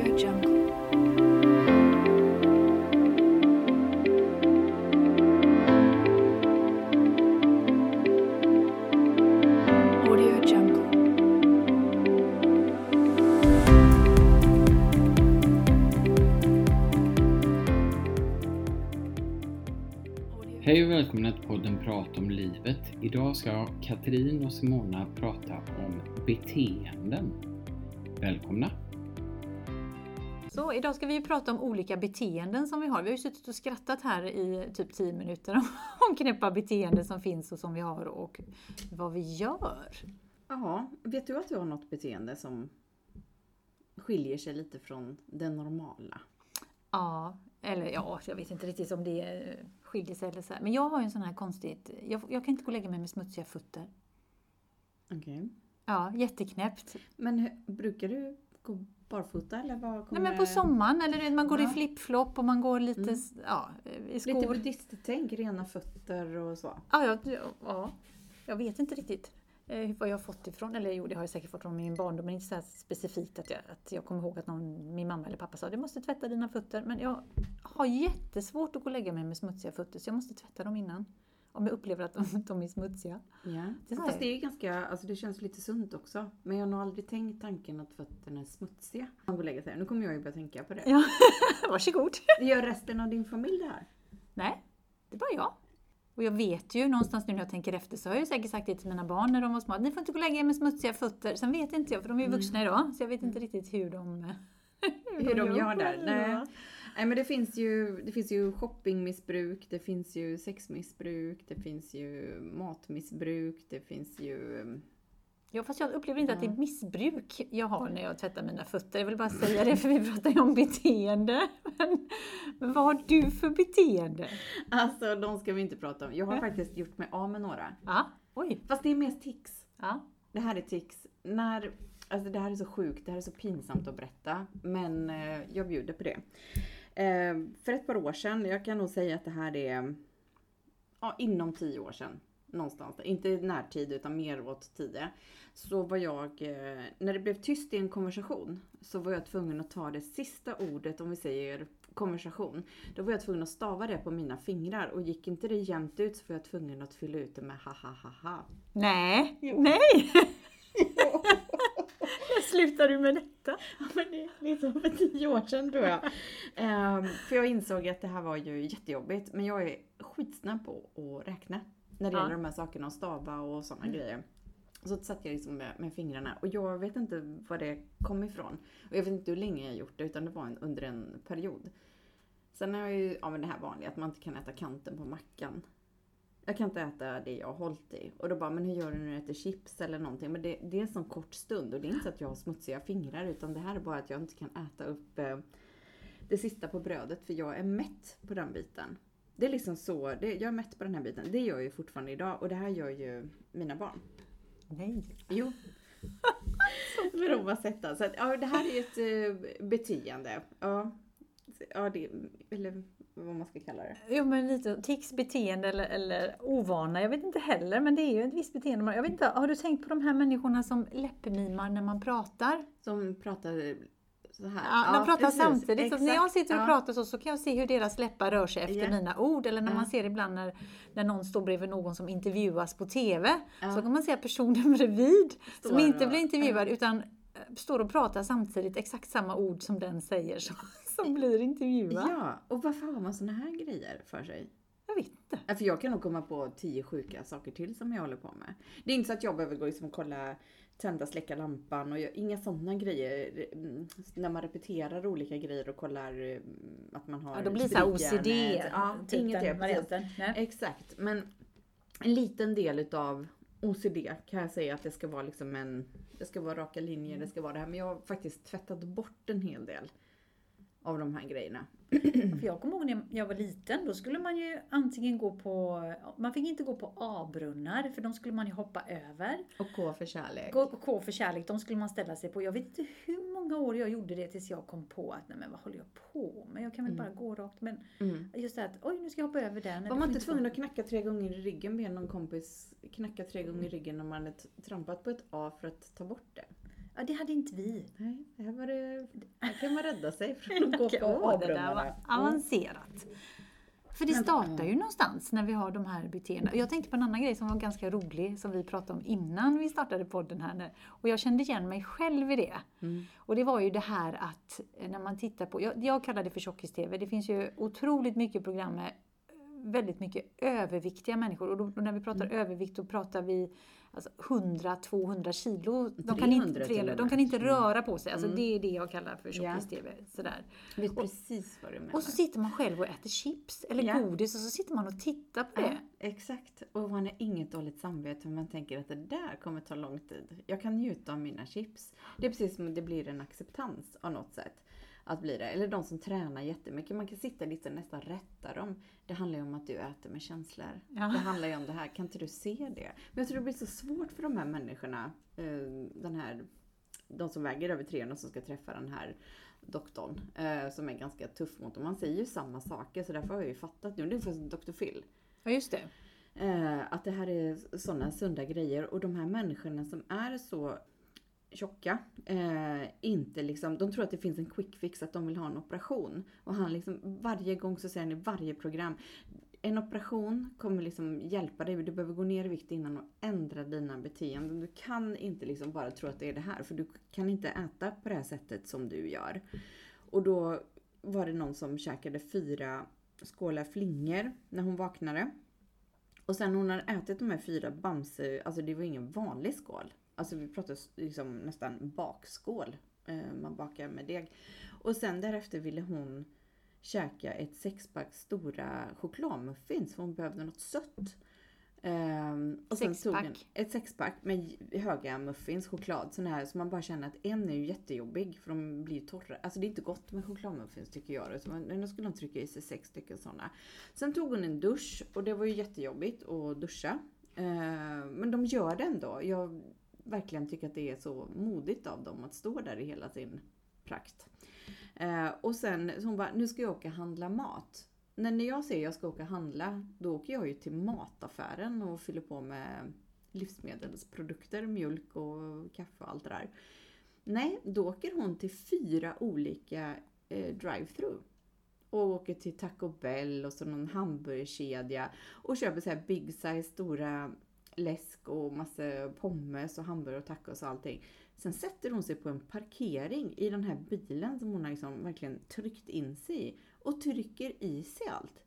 Audio Jungle. Audio Jungle. Hej och välkomna till podden Prata om livet. Idag ska Katrin och Simona prata om beteenden. Välkomna! Så idag ska vi prata om olika beteenden som vi har. Vi har ju suttit och skrattat här i typ 10 minuter om- om knäppa beteenden som finns och som vi har och vad vi gör. Ja, vet du att du har något beteende som skiljer sig lite från det normala? Ja, eller ja, jag vet inte riktigt om det eh, skiljer sig eller så här. Men jag har ju en sån här konstigt, jag, jag kan inte gå och lägga mig med smutsiga fötter. Okej. Ja, jätteknäppt. Men hur, brukar du gå barfota eller vad Nej kommer... men på sommaren, eller man går i Ja. flip-flop och man går lite, Mm. ja, i Lite skor. buddhisttänk, rena fötter och så. Ja, jag, ja, jag vet inte riktigt eh, vad jag har fått ifrån. Eller jo, det har jag säkert fått från min barndom, men inte så specifikt att jag, att jag kommer ihåg att någon, min mamma eller pappa sa du måste tvätta dina fötter. Men jag har jättesvårt att gå och lägga mig med smutsiga fötter, så jag måste tvätta dem innan. Om jag upplever att de, de är smutsiga. Det så Fast det är ganska, alltså det känns lite sunt också. Men jag har nog aldrig tänkt tanken att fötterna är smutsiga. Man går lägger sig. Nu kommer jag ju börja tänka på det. Ja, varsågod. Gör resten av din familj det här? Nej, det är bara jag. Och jag vet ju någonstans nu när jag tänker efter så har jag ju säkert sagt det till mina barn när de var små. Ni får inte gå och lägga er med smutsiga fötter. Sen vet inte jag, för de är ju vuxna idag, så jag vet inte riktigt hur de... hur de gör där. Nej. Nej men det finns ju, det finns ju shoppingmissbruk, det finns ju sexmissbruk, det finns ju matmissbruk, det finns ju... Ja, fast jag upplever inte att det är Ja. missbruk jag har när jag tvättar mina fötter. Jag vill bara säga det, för vi pratar ju om beteende. Men, men vad har du för beteende? Alltså de ska vi inte prata om. Jag har faktiskt gjort mig av med några. Ja, oj. Fast det är mest tics. Ja, Det här är tics. När, alltså det här är så sjukt, det här är så pinsamt att berätta. Men eh, jag bjuder på det. Eh, för ett par år sedan, jag kan nog säga att det här är ja, inom tio år sedan. Någonstans, inte i närtid utan mer åt tio. Så var jag, eh, när det blev tyst i en konversation, så var jag tvungen att ta det sista ordet, om vi säger konversation. Då var jag tvungen att stava det på mina fingrar och gick inte det jämnt ut så var jag tvungen att fylla ut det med ha ha ha ha. nej, nej! Slutar du med detta? Ja, men det är liksom för tio år sedan tror jag. Ehm, för jag insåg att det här var ju jättejobbigt. Men jag är skitsnabb på att räkna. När det Ja. gäller de här sakerna, och stava och sådana grejer. Så satt jag liksom med, med fingrarna och jag vet inte var det kom ifrån. Och jag vet inte hur länge jag gjort det utan det var en, under en period. Sen har jag ju, ja men det här vanliga att man inte kan äta kanten på mackan. Jag kan inte äta det jag har hållit i. Och då bara, men hur gör du när du äter chips eller någonting? Men det, det är en sån kort stund och det är inte så att jag har smutsiga fingrar utan det här är bara att jag inte kan äta upp eh, det sista på brödet för jag är mätt på den biten. Det är liksom så, det, jag är mätt på den här biten. Det gör jag ju fortfarande idag och det här gör ju mina barn. Nej. Jo. Men de har sett. Så att, ja, det här är ju ett eh, beteende. Ja. ja, det, eller vad man ska kalla det. Jo men lite tics, beteende eller, eller ovana, jag vet inte heller men det är ju ett visst beteende. Jag vet inte, har du tänkt på de här människorna som läppmimar när man pratar? Som pratar så här. Ja, de pratar precis. samtidigt. Så när jag sitter och Ja. pratar så, så kan jag se hur deras läppar rör sig efter Ja. mina ord. Eller när Ja. man ser ibland när, när någon står bredvid någon som intervjuas på TV. Ja. Så kan man se att personen bredvid, som Står inte och- blir intervjuad utan eh, står och pratar samtidigt exakt samma ord som den säger som, som blir intervjuad. Ja, och varför har man såna här grejer för sig? Jag vet inte. Ja, För jag kan nog komma på tio sjuka saker till som jag håller på med. Det är inte så att jag behöver gå liksom och kolla tända, släcka lampan och jag, inga sådana grejer. Mm, När man repeterar olika grejer och kollar mm, att man har Ja, då blir det så här strykjärnet. OCD, Ja, typ inget den varianten. Exakt, men en liten del utav OCD kan jag säga att det ska vara liksom en, det ska vara raka linjer, det ska vara det här. Men jag har faktiskt tvättat bort en hel del av de här grejerna. För jag kommer ihåg när jag var liten, då skulle man ju antingen gå på, man fick inte gå på A-brunnar för de skulle man ju hoppa över. Och K för kärlek. K för kärlek, de skulle man ställa sig på. Jag vet inte hur många år jag gjorde det tills jag kom på att nej men vad håller jag på med? Jag kan väl bara gå rakt. Men Mm. just det att oj nu ska jag hoppa över den. Var man inte tvungen att knacka tre gånger i ryggen, be någon kompis knacka tre gånger i ryggen när man hade trampat på ett A för att ta bort det? Ja, det hade inte vi. Nej, här, var det, här kan man rädda sig från att gå på Åh, det där var avrummarna. avancerat. För det startar ju någonstans när vi har de här beteendena. Jag tänkte på en annan grej som var ganska rolig som vi pratade om innan vi startade podden här. Och jag kände igen mig själv i det. Mm. Och det var ju det här att när man tittar på, jag, jag kallar det för tjockis-TV, det finns ju otroligt mycket program med väldigt mycket överviktiga människor. Och då, då när vi pratar Mm. övervikt då pratar vi alltså 100-200 kilo. De kan, 300 inte, och 300, de kan inte Mm. röra på sig. Alltså Mm. Det är det jag kallar för Ja. tjockis-TV. Jag vet precis vad du menar. Och så sitter man själv och äter chips eller Ja. godis och så sitter man och tittar på Ja, det. exakt. Och man har inget dåligt samvete för man tänker att det där kommer ta lång tid. Jag kan njuta av mina chips. Det är precis som det blir en acceptans av något sätt. Att bli det. Eller de som tränar jättemycket. Man kan sitta lite och nästan rätta dem. Det handlar ju om att du äter med känslor. Ja. Det handlar ju om det här. Kan inte du se det? Men jag tror det blir så svårt för de här människorna. eh, Den här, de som väger över 300 som ska träffa den här doktorn. eh, Som är ganska tuff mot dem. Man säger ju samma saker så därför har jag ju fattat nu. Det är för Dr. Phil. Ja, just det. Eh, att det här är sådana sunda grejer och de här människorna som är så tjocka, eh, inte liksom, de tror att det finns en quick fix, att de vill ha en operation. Och han liksom, varje gång så säger han i varje program, en operation kommer liksom hjälpa dig, du behöver gå ner i vikt innan och ändra dina beteenden. Du kan inte liksom bara tro att det är det här, för du kan inte äta på det här sättet som du gör. Och då var det någon som käkade fyra skålar flingor när hon vaknade. Och sen hon hade ätit de här fyra Bamse, alltså det var ingen vanlig skål. Alltså vi pratar liksom nästan bakskål. Eh, man bakar med deg. Och sen därefter ville hon käka ett sexpack stora chokladmuffins för hon behövde något sött. Ehm, och sen tog en, Sexpack? ett sexpack med höga muffins, choklad. Sån här, så man bara känner att en är ju jättejobbig för de blir ju torra. Alltså det är inte gott med chokladmuffins tycker jag. Så man, då skulle hon trycka i sig sex stycken sådana. Sen tog hon en dusch och det var ju jättejobbigt att duscha. Eh, men de gör det ändå. Jag verkligen tycker att det är så modigt av dem att stå där i hela sin prakt. Eh, och sen så hon bara, nu ska jag åka och handla mat. Men när jag säger jag ska åka och handla, då åker jag ju till mataffären och fyller på med livsmedelsprodukter, mjölk och kaffe och allt det där. Nej, då åker hon till fyra olika eh, drive-through. Och åker till Taco Bell och så någon hamburgerkedja och köper så här big size stora läsk och massa pommes och hamburgare och tacos och allting. Sen sätter hon sig på en parkering i den här bilen som hon har liksom verkligen tryckt in sig i och trycker i sig allt.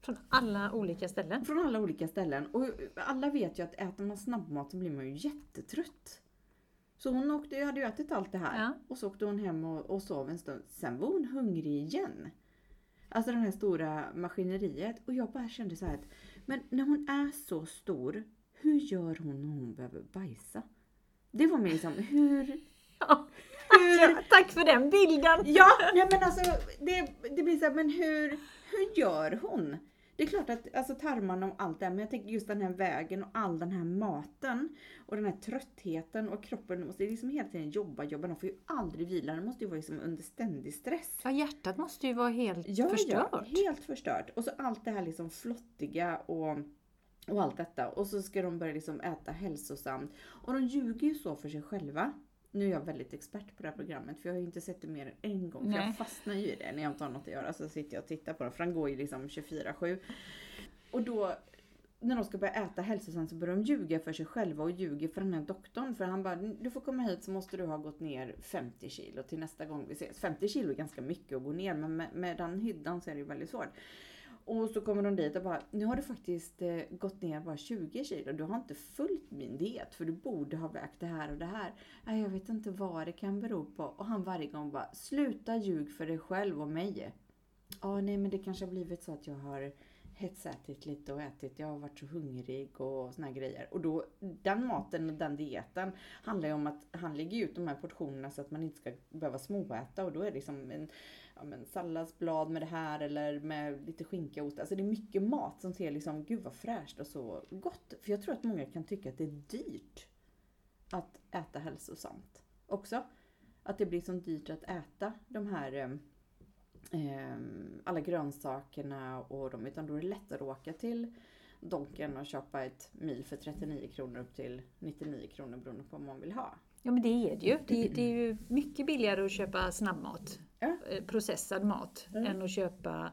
Från alla olika ställen. Från alla olika ställen. Och alla vet ju att äter man snabbmat så blir man ju jättetrött. Så hon åkte, hade ju ätit allt det här Ja. och så åkte hon hem och, och sov en stund. Sen var hon hungrig igen. Alltså det här stora maskineriet. Och jag bara kände så här att, men när hon är så stor, hur gör hon när hon behöver bajsa? Det var mig liksom, hur... Ja. hur Tack för den bilden! Ja, nej men alltså det, det blir så här, men hur, hur gör hon? Det är klart att alltså tarmarna och allt det här, men jag tänker just den här vägen och all den här maten och den här tröttheten och kroppen måste liksom hela tiden jobba, jobba. Den får ju aldrig vila, den måste ju vara liksom under ständig stress. Ja, hjärtat måste ju vara helt Ja, förstört. Ja, helt förstört. Och så allt det här liksom flottiga och, och allt detta. Och så ska de börja liksom äta hälsosamt. Och de ljuger ju så för sig själva. Nu är jag väldigt expert på det här programmet för jag har ju inte sett det mer än en gång. För Nej. jag fastnar ju i det när jag inte har något att göra. Så sitter jag och tittar på det. För den går ju liksom 24-7. Och då när de ska börja äta hälsosamt så börjar de ljuga för sig själva och ljuger för den här doktorn. För han bara, du får komma hit så måste du ha gått ner 50 kilo till nästa gång vi ses. 50 kilo är ganska mycket att gå ner men med, med den hyddan så är det ju väldigt svårt. Och så kommer de dit och bara, nu har du faktiskt eh, gått ner bara 20 kilo. Du har inte följt min diet för du borde ha vägt det här och det här. Nej, jag vet inte vad det kan bero på. Och han varje gång bara, sluta ljug för dig själv och mig. Ja, nej men det kanske har blivit så att jag har hetsätit lite och ätit, jag har varit så hungrig och såna här grejer. Och då, den maten och den dieten handlar ju om att han lägger ut de här portionerna så att man inte ska behöva småäta och då är det liksom en ja, men salladsblad med det här eller med lite skinka och ost. Alltså det är mycket mat som ser liksom, gud vad fräscht och så gott. För jag tror att många kan tycka att det är dyrt att äta hälsosamt också. Att det blir så dyrt att äta de här eh, alla grönsakerna och de, utan då är det lättare att åka till Donken och köpa ett mil för 39 kronor upp till 99 kronor beroende på vad man vill ha. Ja men det är det ju. Det, det är ju mycket billigare att köpa snabbmat, Ja. eh, processad mat, Mm. än att köpa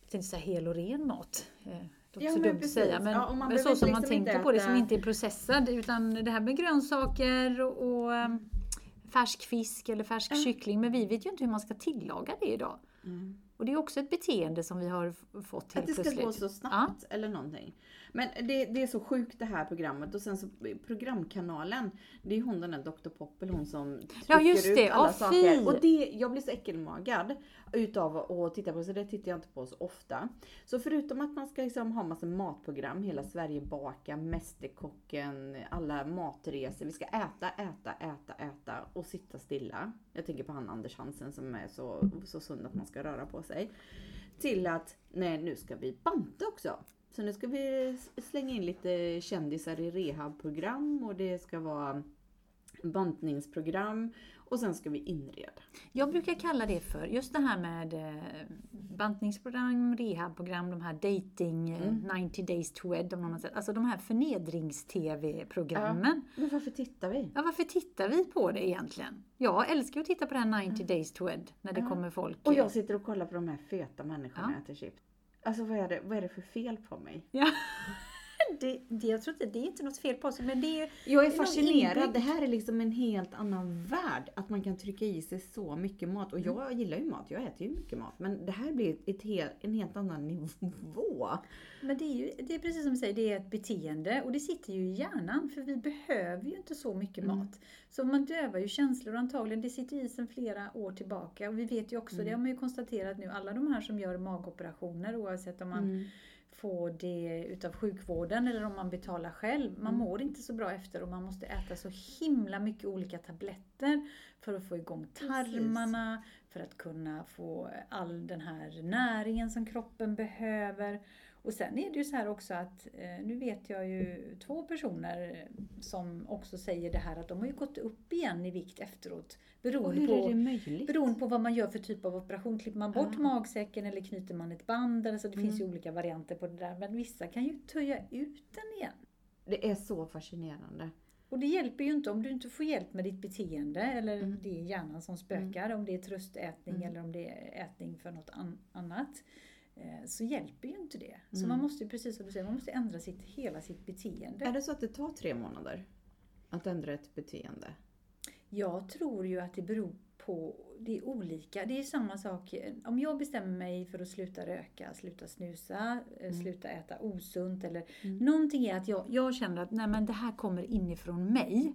jag tänkte säga hel och ren mat. Eh, Det Ja, men dumt att precis. säga, men, Ja, men så som liksom man inte tänker på det som inte är processad. Utan det här med grönsaker och, och eh, färsk fisk eller färsk Ja. kyckling. Men vi vet ju inte hur man ska tillaga det idag. Och det är också ett beteende som vi har fått Att helt det ska plötsligt. gå så snabbt eller någonting. Men det, det är så sjukt det här programmet och sen så programkanalen. Det är hon den där Dr Poppel, hon som trycker Ja, just ut det. alla Ja, saker. fy. Och det, jag blir så äckelmagad utav att titta på så det tittar jag inte på så ofta. Så förutom att man ska liksom ha massa matprogram, Hela Sverige baka, Mästerkocken, alla matresor. Vi ska äta, äta, äta, äta och sitta stilla. Jag tänker på han Anders Hansen som är så, så sund att man ska röra på sig. Till att, nej nu ska vi banta också. Så nu ska vi slänga in lite kändisar i rehabprogram och det ska vara bantningsprogram och sen ska vi inreda. Jag brukar kalla det för just det här med eh, bantningsprogram, rehabprogram, de här dating, eh, Mm. 90 days to wed, om man säger. alltså de här förnedrings-tv-programmen. Men varför tittar vi? Ja, varför tittar vi på det egentligen? Jag älskar att titta på det här 90 days to wed, när det Ja. kommer folk. Och jag sitter och kollar på de här feta människorna Ja. äter chips. Alltså vad är, det, vad är det för fel på mig? Ja. Det, det, jag tror inte, det är inte något fel på sig, men det är Jag är fascinerad. Det här är liksom en helt annan värld. Att man kan trycka i sig så mycket mat. Och Mm. jag gillar ju mat. Jag äter ju mycket mat. Men det här blir ett helt, en helt annan nivå. Men det är ju det är precis som du säger, det är ett beteende och det sitter ju i hjärnan för vi behöver ju inte så mycket Mm. mat. Så man dövar ju känslor antagligen, det sitter i sedan flera år tillbaka och vi vet ju också, Mm. det har man ju konstaterat nu, alla de här som gör magoperationer oavsett om man Får det utav sjukvården eller om man betalar själv. Man Mm. mår inte så bra efter och man måste äta så himla mycket olika tabletter för att få igång tarmarna, för att kunna få all den här näringen som kroppen behöver. Och sen är det ju så här också att, eh, nu vet jag ju två personer som också säger det här att de har ju gått upp igen i vikt efteråt. Beroende på, är det möjligt? Beroende på vad man gör för typ av operation. Klipper man bort Ja. magsäcken eller knyter man ett band? Eller så det finns ju Mm. olika varianter på det där. Men vissa kan ju töja ut den igen. Det är så fascinerande. Och det hjälper ju inte om du inte får hjälp med ditt beteende eller Mm. det är hjärnan som spökar, om det är tröstätning Mm. eller om det är ätning för något an- annat. Eh, Så hjälper ju inte det. Så Mm. man måste precis som du säger, man måste ändra sitt, hela sitt beteende. Är det så att det tar tre månader att ändra ett beteende? Jag tror ju att det beror på, det är olika. Det är samma sak, om jag bestämmer mig för att sluta röka, sluta snusa, eh, Mm. sluta äta osunt eller Mm. någonting är att jag, jag känner att nej men det här kommer inifrån mig.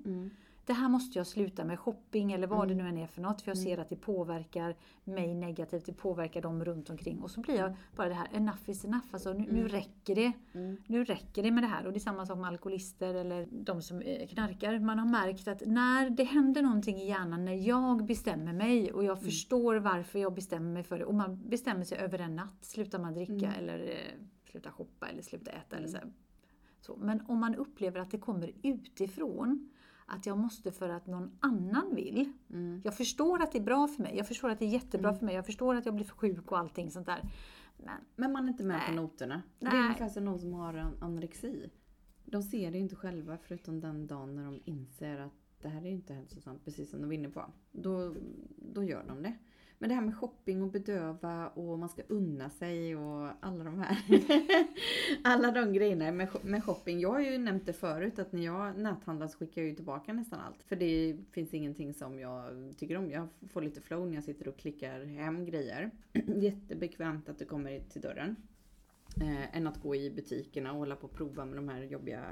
Det här måste jag sluta med, shopping eller vad det nu än är för något. För jag Mm. ser att det påverkar mig negativt, det påverkar dem runt omkring. Och så blir jag bara det här, enough is enough. Alltså, nu, nu Mm. räcker det. Mm. Nu räcker det med det här. Och det är samma sak med alkoholister eller de som eh, knarkar. Man har märkt att när det händer någonting i hjärnan, när jag bestämmer mig och jag förstår varför jag bestämmer mig för det. Och man bestämmer sig över en natt. Slutar man dricka Mm. eller eh, sluta shoppa eller sluta äta. Eller Mm. så, så. Men om man upplever att det kommer utifrån, att jag måste för att någon annan vill. Mm. Jag förstår att det är bra för mig, jag förstår att det är jättebra Mm. för mig, jag förstår att jag blir för sjuk och allting sånt där. Men Men man är inte med på Nej. noterna. Det är Nej. ungefär som någon som har anorexi. De ser det inte själva förutom den dagen när de inser att det här är inte hälsosamt, precis som de var inne på. Då, då gör de det. Men det här med shopping och bedöva och man ska unna sig och alla de här. alla de grejerna med, med shopping. Jag har ju nämnt det förut att när jag näthandlar så skickar jag ju tillbaka nästan allt. För det finns ingenting som jag tycker om. Jag får lite flow när jag sitter och klickar hem grejer. Jättebekvämt att det kommer till dörren. Eh, än att gå i butikerna och hålla på och prova med de här jobbiga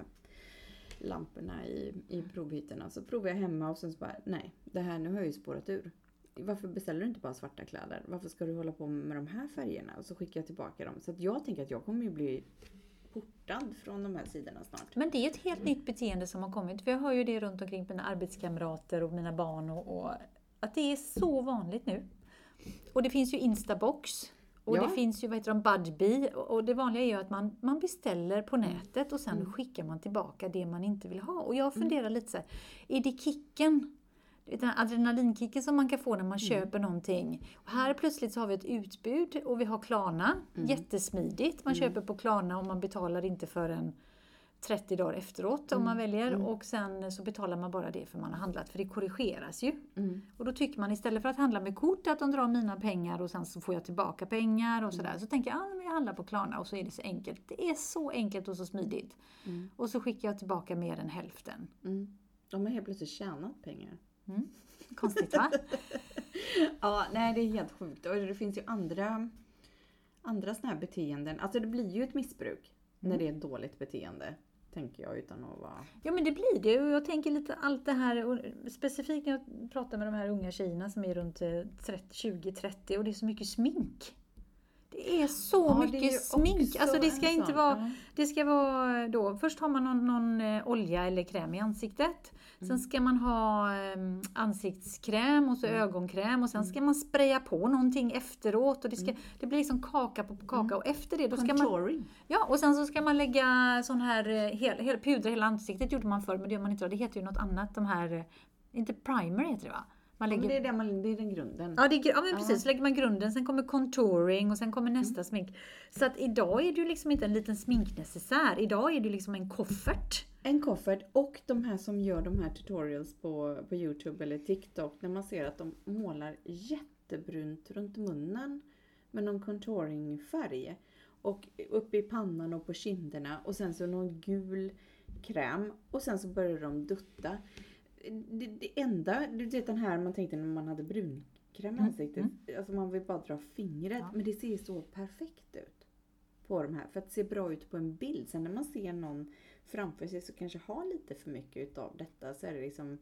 lamporna i, i provhytterna. Så provar jag hemma och sen så bara, nej, det här nu har jag ju spårat ur. Varför beställer du inte bara svarta kläder? Varför ska du hålla på med de här färgerna? Och så skickar jag tillbaka dem. Så jag tänker att jag kommer ju bli portad från de här sidorna snart. Men det är ett helt nytt beteende som har kommit. För jag hör ju det runt omkring mina arbetskamrater och mina barn. Och, och att det är så vanligt nu. Och det finns ju Instabox. Och Ja. det finns ju vad heter de, Budbee. Och det vanliga är ju att man, man beställer på nätet och sen Mm. skickar man tillbaka det man inte vill ha. Och jag funderar lite så här, är det kicken? Den här adrenalinkicken som man kan få när man köper någonting. Och här plötsligt så har vi ett utbud och vi har Klarna. Jättesmidigt. Man köper på Klarna och man betalar inte förrän 30 dagar efteråt om man väljer. Och sen så betalar man bara det för man har handlat. För det korrigeras ju. Mm. Och då tycker man istället för att handla med kort att de drar mina pengar och sen så får jag tillbaka pengar och sådär. Så tänker jag, ah, jag handlar på Klarna och så är det så enkelt. Det är så enkelt och så smidigt. Och så skickar jag tillbaka mer än hälften. Mm. De har helt plötsligt tjänat pengar. Konstigt va? Ja, nej det är helt sjukt. Och det finns ju andra, andra sådana här beteenden. Alltså det blir ju ett missbruk när det är ett dåligt beteende. Tänker jag utan att vara... Ja men det blir det och jag tänker lite allt det här och specifikt när jag pratar med de här unga tjejerna som är runt 20-30 och det är så mycket smink. Det är så Ja, mycket smink. Alltså det ska inte vara, det ska vara då, först har man någon, någon eh, olja eller kräm i ansiktet. Mm. Sen ska man ha eh, ansiktskräm och så Mm. ögonkräm och sen ska man spraya på någonting efteråt och det, ska, Mm. det blir liksom kaka på kaka och efter det då ska man Contouring. Ja, och sen så ska man lägga sån här, eh, hel, hel, pudra hela ansiktet gjorde man förr, men det gör man inte. Det heter ju något annat, de här, eh, inte primer heter det va? Man Ja, lägger, det är, det man, det är den grunden. Ja, det är, ja men precis. Så lägger man grunden, sen kommer contouring och sen kommer nästa Mm. smink. Så att idag är det ju liksom inte en liten sminknecessär. Idag är det liksom en koffert. En koffert och de här som gör de här tutorials på, på Youtube eller TikTok när man ser att de målar jättebrunt runt munnen med någon contouringfärg. Och uppe i pannan och på kinderna och sen så någon gul kräm och sen så börjar de dutta. Det, det enda, du vet den här man tänkte när man hade brunkräm i ansiktet. Alltså man vill bara dra fingret. Ja. Men det ser så perfekt ut på de här. För att det ser bra ut på en bild. Sen när man ser någon framför sig så kanske har lite för mycket utav detta så är det liksom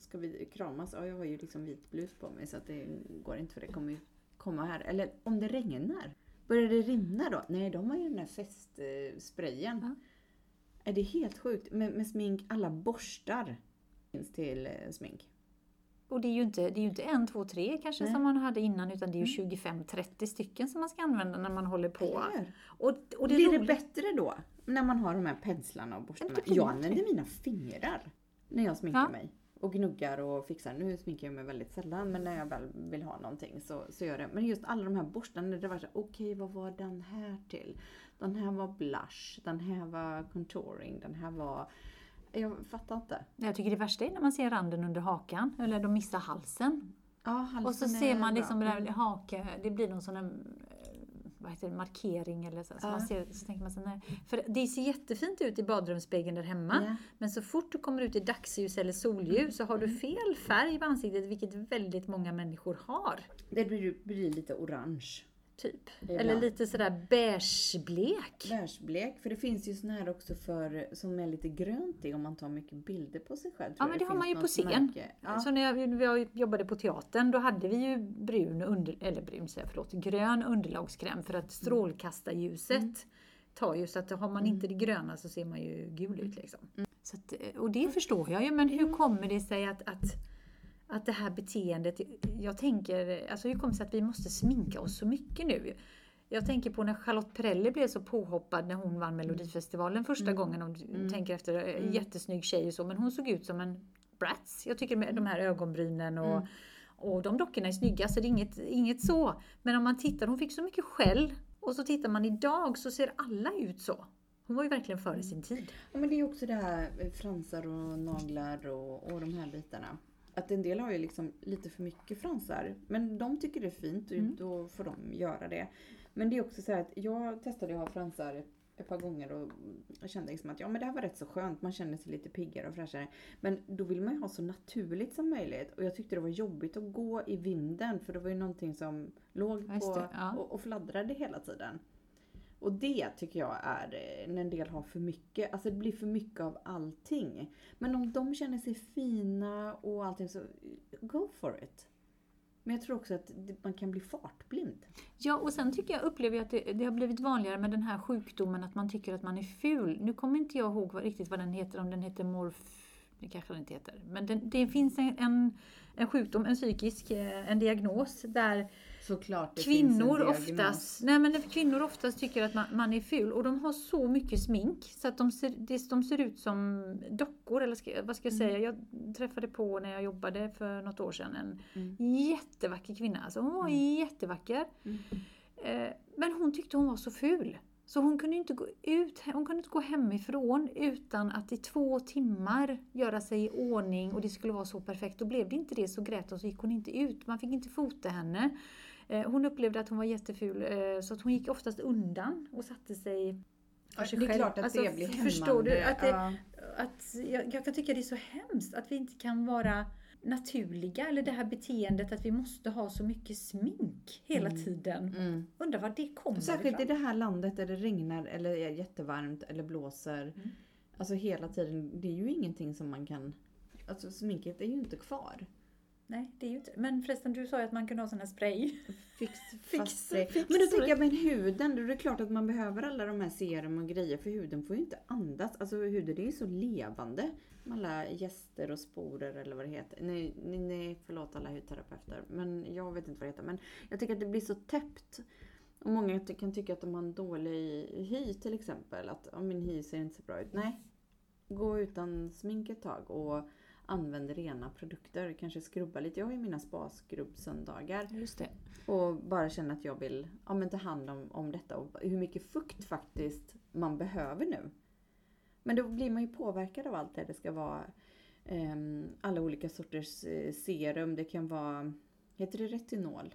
Ska vi kramas? Ja, jag har ju liksom vit blus på mig så att det går inte för det kommer ju komma här. Eller om det regnar. Börjar det rinna då? Nej, de har ju den här festsprayen. Ja. Är det helt sjukt? Med, med smink, alla borstar finns till eh, smink. Och det är ju inte, det är ju inte en, två, tre kanske Nej. som man hade innan utan det är ju 25-30 stycken som man ska använda när man håller på. Och, och det Blir det bättre då? När man har de här penslarna och borstarna. blir Jag använder mina fingrar när jag sminkar Ja. mig. Och gnuggar och fixar. Nu sminkar jag mig väldigt sällan men när jag väl vill ha någonting så, så gör jag det. Men just alla de här borstarna, det var så okej vad var den här till? Den här var blush, den här var contouring, den här var... Jag fattar inte. Jag tycker det värsta är när man ser randen under hakan eller de missar halsen. Ja, halsen Och så är ser man bra. liksom det där Mm. hake, det blir någon sån där, eh, vad heter det, markering eller så. så, Ja. man ser, så tänker man så nej. För det ser jättefint ut i badrumsspegeln där hemma. Ja. Men så fort du kommer ut i dagsljus eller solljus så har Mm. du fel färg på ansiktet, vilket väldigt många människor har. Det blir, blir lite orange. Typ. Ibland. Eller lite sådär beigeblek. Bärsblek. För det finns ju sån här också för, som är lite grönt i om man tar mycket bilder på sig själv. Ja men jag det har man ju på scen. märke. Ja. Så när jag, jag jobbade på teatern då hade vi ju brun, under, eller brun säger jag, förlåt, grön underlagskräm för att strålkastarljuset tar ju så att har man inte det gröna så ser man ju gul ut liksom. Så att, och det förstår jag ju men hur kommer det sig att, att, att det här beteendet, jag tänker, alltså hur kommer det sig att vi måste sminka oss så mycket nu? Jag tänker på när Charlotte Perrelli blev så påhoppad när hon vann Melodifestivalen första gången. Om du tänker efter, eh, jättesnygg tjej och så, men hon såg ut som en Bratz. Jag tycker med de här ögonbrynen och, och de dockorna är snygga så det är inget, inget så. Men om man tittar, hon fick så mycket skäll och så tittar man idag så ser alla ut så. Hon var ju verkligen före sin tid. Ja, men det är ju också det här med fransar och naglar och, och de här bitarna. Att en del har ju liksom lite för mycket fransar. Men de tycker det är fint och Mm. då får de göra det. Men det är också så här att jag testade att ha fransar ett par gånger och kände liksom att ja men det här var rätt så skönt. Man känner sig lite piggare och fräschare. Men då vill man ju ha så naturligt som möjligt. Och jag tyckte det var jobbigt att gå i vinden för det var ju någonting som låg på det, ja. och, och fladdrade hela tiden. Och det tycker jag är eh, när en del har för mycket. Alltså det blir för mycket av allting. Men om de känner sig fina och allting så eh, go for it. Men jag tror också att man kan bli fartblind. Ja, och sen tycker jag, upplever jag att det, det har blivit vanligare med den här sjukdomen att man tycker att man är ful. Nu kommer inte jag ihåg vad, riktigt vad den heter, om den heter morf, det kanske den inte heter. Men det, det finns en, en, en sjukdom, en psykisk, eh, en diagnos där Såklart det kvinnor oftast, nej men kvinnor oftast tycker att man, man är ful och de har så mycket smink så att de ser, de ser ut som dockor. Eller ska, vad ska jag säga? Jag träffade på när jag jobbade för något år sedan en Mm. jättevacker kvinna. Alltså hon var jättevacker. Mm. Eh, Men hon tyckte hon var så ful. Så hon kunde inte gå ut, hon kunde inte gå hemifrån utan att i två timmar göra sig i ordning och det skulle vara så perfekt. Då blev det inte det så grät hon så gick hon inte ut. Man fick inte fota henne. Eh, Hon upplevde att hon var jätteful eh, så att hon gick oftast undan och satte sig för sig det är själv. klart att Alltså, det blir Förstår du? hämmande. Att det, Ja. att jag, jag kan tycka det är så hemskt att vi inte kan vara naturliga. Eller det här beteendet att vi måste ha så mycket smink hela tiden. Mm. Undrar var det kommer Särskilt i ifrån. det här landet där det regnar eller är jättevarmt eller blåser. Mm. Alltså hela tiden. Det är ju ingenting som man kan... Alltså sminket är ju inte kvar. Nej, det är ju inte. Men förresten, du sa ju att man kunde ha sån här spray. Fix, Fix- fix- Men då tänker jag, men huden, då är det klart att man behöver alla de här serum och grejer för huden får ju inte andas. Alltså huden är ju så levande. Med alla gäster och sporer eller vad det heter. Nej, nej, nej förlåt alla hudterapeuter. Men jag vet inte vad det heter. Men jag tycker att det blir så täppt. Och många kan tycka att de har en dålig hy till exempel. Att oh, min hy ser inte så bra ut. Nej. Gå utan smink ett tag och använd rena produkter. Kanske skrubba lite. Jag har ju mina spa-skrubb-söndagar. Just det. Och bara känna att jag vill ja, men ta hand om, om detta och hur mycket fukt faktiskt man behöver nu. Men då blir man ju påverkad av allt det. Det ska vara ehm, alla olika sorters eh, serum. Det kan vara, heter det retinol?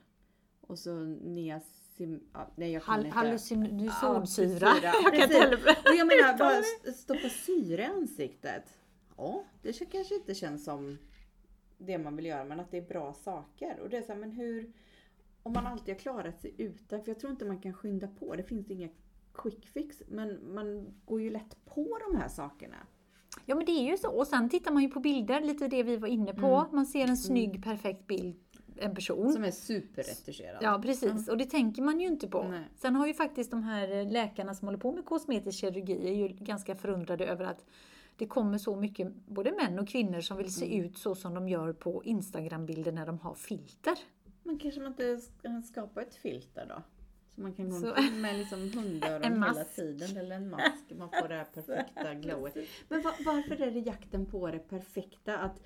Och så niacin... Ja, nej, jag kan Hal- inte. Hallucinolsyra. Ja, jag kan inte heller Och jag menar, bara stoppa syre i ansiktet. Ja, det kanske inte känns som det man vill göra, men att det är bra saker. Och det är så här, men hur... Om man alltid har klarat sig utan, för jag tror inte man kan skynda på. Det finns inga quick fix, men man går ju lätt på de här sakerna. Ja men det är ju så. Och sen tittar man ju på bilder, lite det vi var inne på. Mm. Man ser en snygg, perfekt bild, en person. Som är superretuscherad. Ja precis, och det tänker man ju inte på. Nej. Sen har ju faktiskt de här läkarna som håller på med kosmetisk kirurgi är ju ganska förundrade över att det kommer så mycket, både män och kvinnor som vill se Mm. ut så som de gör på Instagram-bilder när de har filter. Men kanske man inte ska skapa ett filter då? Så man kan gå Så- omkring med liksom hundöron hela tiden. Eller en mask. Man får det här perfekta glowet. Men va- varför är det jakten på det perfekta? Att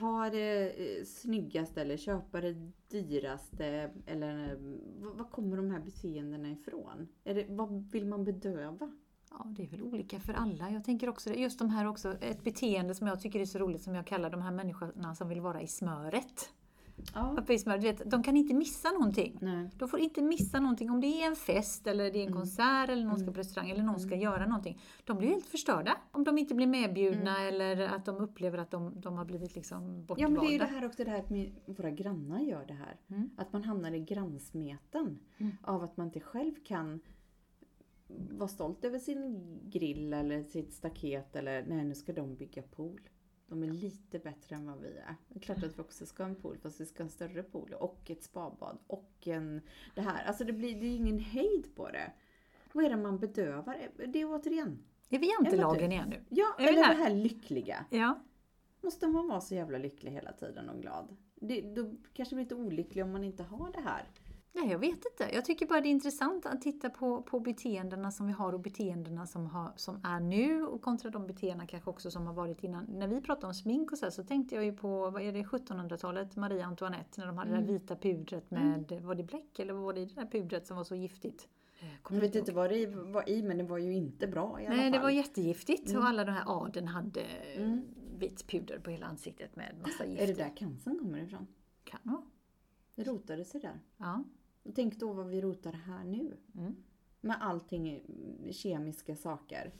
ha det eh, snyggaste eller köpa det dyraste? Eller eh, var kommer de här beteendena ifrån? Är det, vad vill man bedöva? Ja, det är väl olika för alla. Jag tänker också. Just de här också, ett beteende som jag tycker är så roligt som jag kallar de här människorna som vill vara i smöret. Ja. Uppe i smöret, du vet, de kan inte missa någonting. Nej. De får inte missa någonting om det är en fest eller det är en Mm. konsert eller någon ska på restaurang eller någon ska göra någonting. De blir helt förstörda om de inte blir medbjudna eller att de upplever att de, de har blivit liksom Ja bortvalda. men det är ju det här också det här att våra grannar gör det här. Mm. Att man hamnar i grannsmeten Mm. av att man inte själv kan vara stolt över sin grill eller sitt staket eller nej nu ska de bygga pool. De är lite bättre än vad vi är. Det är klart att vi också ska ha en pool fast vi ska ha en större pool och ett spabad och en det här. Alltså det blir det är ju ingen hejd på det. Vad är det man bedövar? Det är återigen, Är vi jantelagen igen nu? ja Är eller det här lyckliga. Ja. Måste man vara så jävla lycklig hela tiden och glad? Det, då kanske blir lite olycklig om man inte har det här. Nej, jag vet inte. Jag tycker bara det är intressant att titta på, på beteendena som vi har och beteendena som, har, som är nu och kontra de beteendena kanske också som har varit innan. När vi pratade om smink och så här, så tänkte jag ju på, vad är det, 1700-talet, Marie Antoinette, när de hade det Mm. där vita pudret med, var det bläck eller var det det där pudret som var så giftigt? Kommer Jag vet ihåg. inte vad det var i men det var ju inte bra i alla Nej, det fall. var jättegiftigt Mm. och alla de här adeln hade Mm. vitt puder på hela ansiktet med massa gift. Är det där cancern kommer ifrån? Kan vara. Det rotade sig där. Ja. Tänk då vad vi rotar här nu. Mm. Med allting kemiska saker.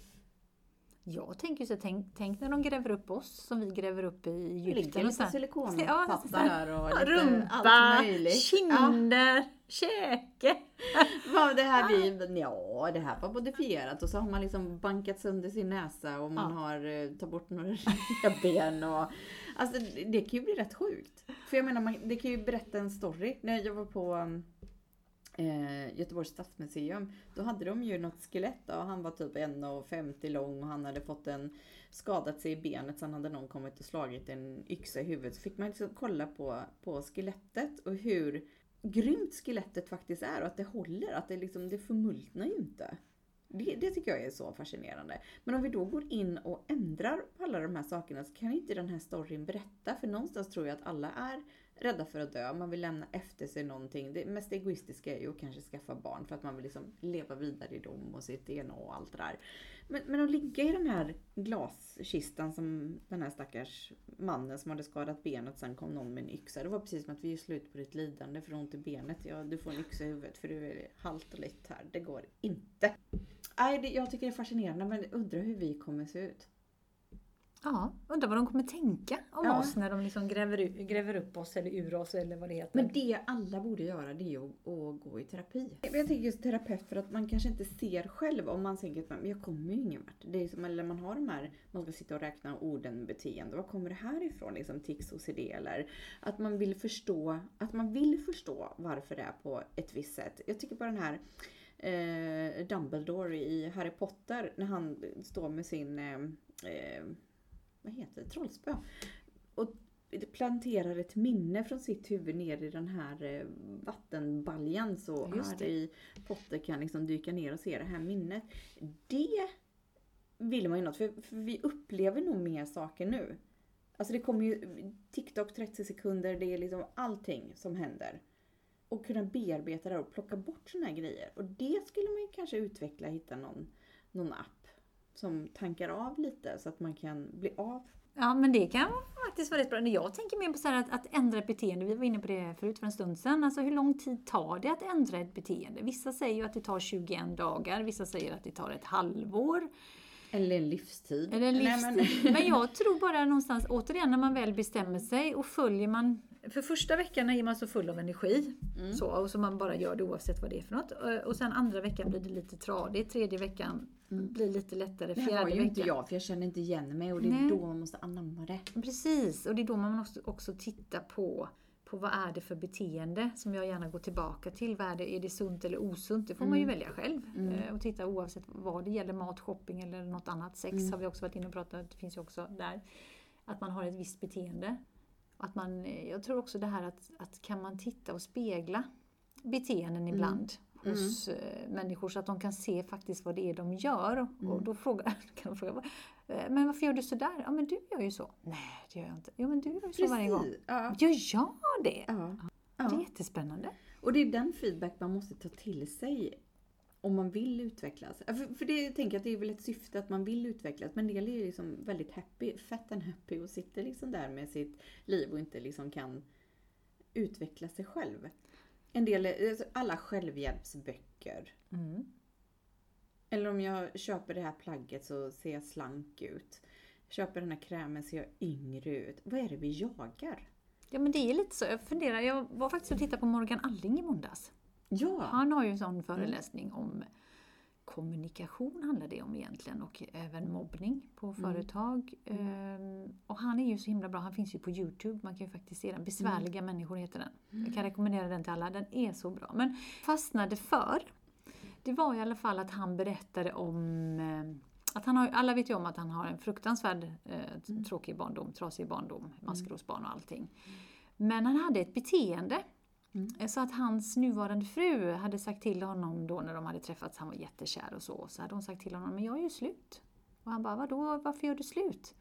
Jag tänker ju så, tänk, tänk när de gräver upp oss som vi gräver upp i Det Egypten. ligger och lite silikonpappa Ja, där och lite Rumpa, allt möjligt. Ja, kinder, käke. vad det här vi, ja, det här var modifierat och så har man liksom bankat sönder sin näsa och man Ja. har eh, tagit bort några revben och Alltså det kan ju bli rätt sjukt. För jag menar, man, det kan ju berätta en story. När jag var på um, eh, Göteborgs stadsmuseum. Då hade de ju något skelett och han var typ 1,50 lång och han hade fått en skadat sig i benet. Sen hade någon kommit och slagit en yxa i huvudet. Så fick man liksom kolla på, på skelettet och hur grymt skelettet faktiskt är och att det håller. Att det liksom, det förmultnar ju inte. Det, det tycker jag är så fascinerande. Men om vi då går in och ändrar på alla de här sakerna så kan inte den här storyn berätta. För någonstans tror jag att alla är rädda för att dö. Man vill lämna efter sig någonting. Det mest egoistiska är ju att kanske skaffa barn för att man vill liksom leva vidare i dem och sitt DNA och allt det där. Men, men att ligga i den här glaskistan som den här stackars mannen som hade skadat benet, sen kom någon med en yxa. Det var precis som att vi är slut på ditt lidande för ont i benet. Ja, du får en yxa i huvudet för du är halt och lätt här. Det går inte. Nej, jag tycker det är fascinerande men undrar hur vi kommer se ut. Ja, undrar vad de kommer tänka om Ja. oss när de liksom gräver, gräver upp oss eller ur oss eller vad det heter. Men det alla borde göra det är ju att, att gå i terapi. Jag tänker just terapeut för att man kanske inte ser själv om man tänker att men jag kommer ju ingen vart. Det är som eller man har de här, man ska sitta och räkna orden beteende. Var kommer det här ifrån? Liksom tics, OCD eller att man vill förstå, att man vill förstå varför det är på ett visst sätt. Jag tycker på den här eh, Dumbledore i Harry Potter när han står med sin eh, eh, vad heter det, trollspö. Och planterar ett minne från sitt huvud ner i den här eh, vattenbaljan så Just Harry Potter kan liksom dyka ner och se det här minnet. Det vill man ju något, för, för vi upplever nog mer saker nu. Alltså det kommer ju TikTok 30 sekunder, det är liksom allting som händer. Och kunna bearbeta det och plocka bort såna här grejer. Och det skulle man ju kanske utveckla, hitta någon, någon app som tankar av lite så att man kan bli av Ja, men det kan faktiskt vara rätt bra. Jag tänker mer på så här att, att ändra ett beteende. Vi var inne på det förut för en stund sedan. Alltså hur lång tid tar det att ändra ett beteende? Vissa säger ju att det tar 21 dagar, vissa säger att det tar ett halvår. Eller en livstid. Eller en Nej, men- livstid. Men jag tror bara någonstans, återigen när man väl bestämmer sig och följer man för första veckan är man så full av energi. Mm. Så, och så man bara gör det oavsett vad det är för något. Och sen andra veckan blir det lite tradigt. Tredje veckan blir lite lättare. Det har Fjärde ju veckan. inte jag för jag känner inte igen mig och det är Nej. då man måste anamma det. Precis, och det är då man måste också titta på, på vad är det för beteende som jag gärna går tillbaka till. Vad är, det, är det sunt eller osunt? Det får man ju välja själv. Eh, Och titta oavsett vad det gäller, mat, shopping eller något annat. Sex har vi också varit inne och pratat det finns ju också där. Att man har ett visst beteende. Att man, eh, jag tror också det här att, att kan man titta och spegla beteenden ibland hos eh, människor så att de kan se faktiskt vad det är de gör. Och då frågar, kan de fråga, eh, men varför gör du sådär? Ja men du gör ju så. Nej det gör jag inte. Jo men du gör ju så varje gång. Ja. Gör jag det? Ja. Det är ja. jättespännande. Och det är den feedback man måste ta till sig om man vill utvecklas. Ja, För, för det tänker jag att det är väl ett syfte att man vill utvecklas. Men en del är ju liksom väldigt happy, fett and happy och sitter liksom där med sitt liv och inte liksom kan utveckla sig själv. En del, alltså alla självhjälpsböcker. Mm. Eller om jag köper det här plagget så ser jag slank ut. Köper den här krämen ser jag yngre ut. Vad är det vi jagar? Ja men det är lite så. Jag funderar, jag var faktiskt och tittade på Morgan Alling i måndags. Ja! Han har ju en sån föreläsning om kommunikation handlar det om egentligen och även mobbning på företag. Ehm, och han är ju så himla bra, han finns ju på Youtube, man kan ju faktiskt se den. Besvärliga människor heter den. Jag kan rekommendera den till alla, den är så bra. Men fastnade för, det var i alla fall att han berättade om eh, att han har, alla vet ju om att han har en fruktansvärd eh, tråkig barndom, trasig barndom, maskrosbarn och allting. Men han hade ett beteende Mm. Eh, jag sa att hans nuvarande fru hade sagt till honom då när de hade träffats, han var jättekär och så, så hade hon sagt till honom, men jag är ju slut. Och han bara, vadå, varför gör du slut?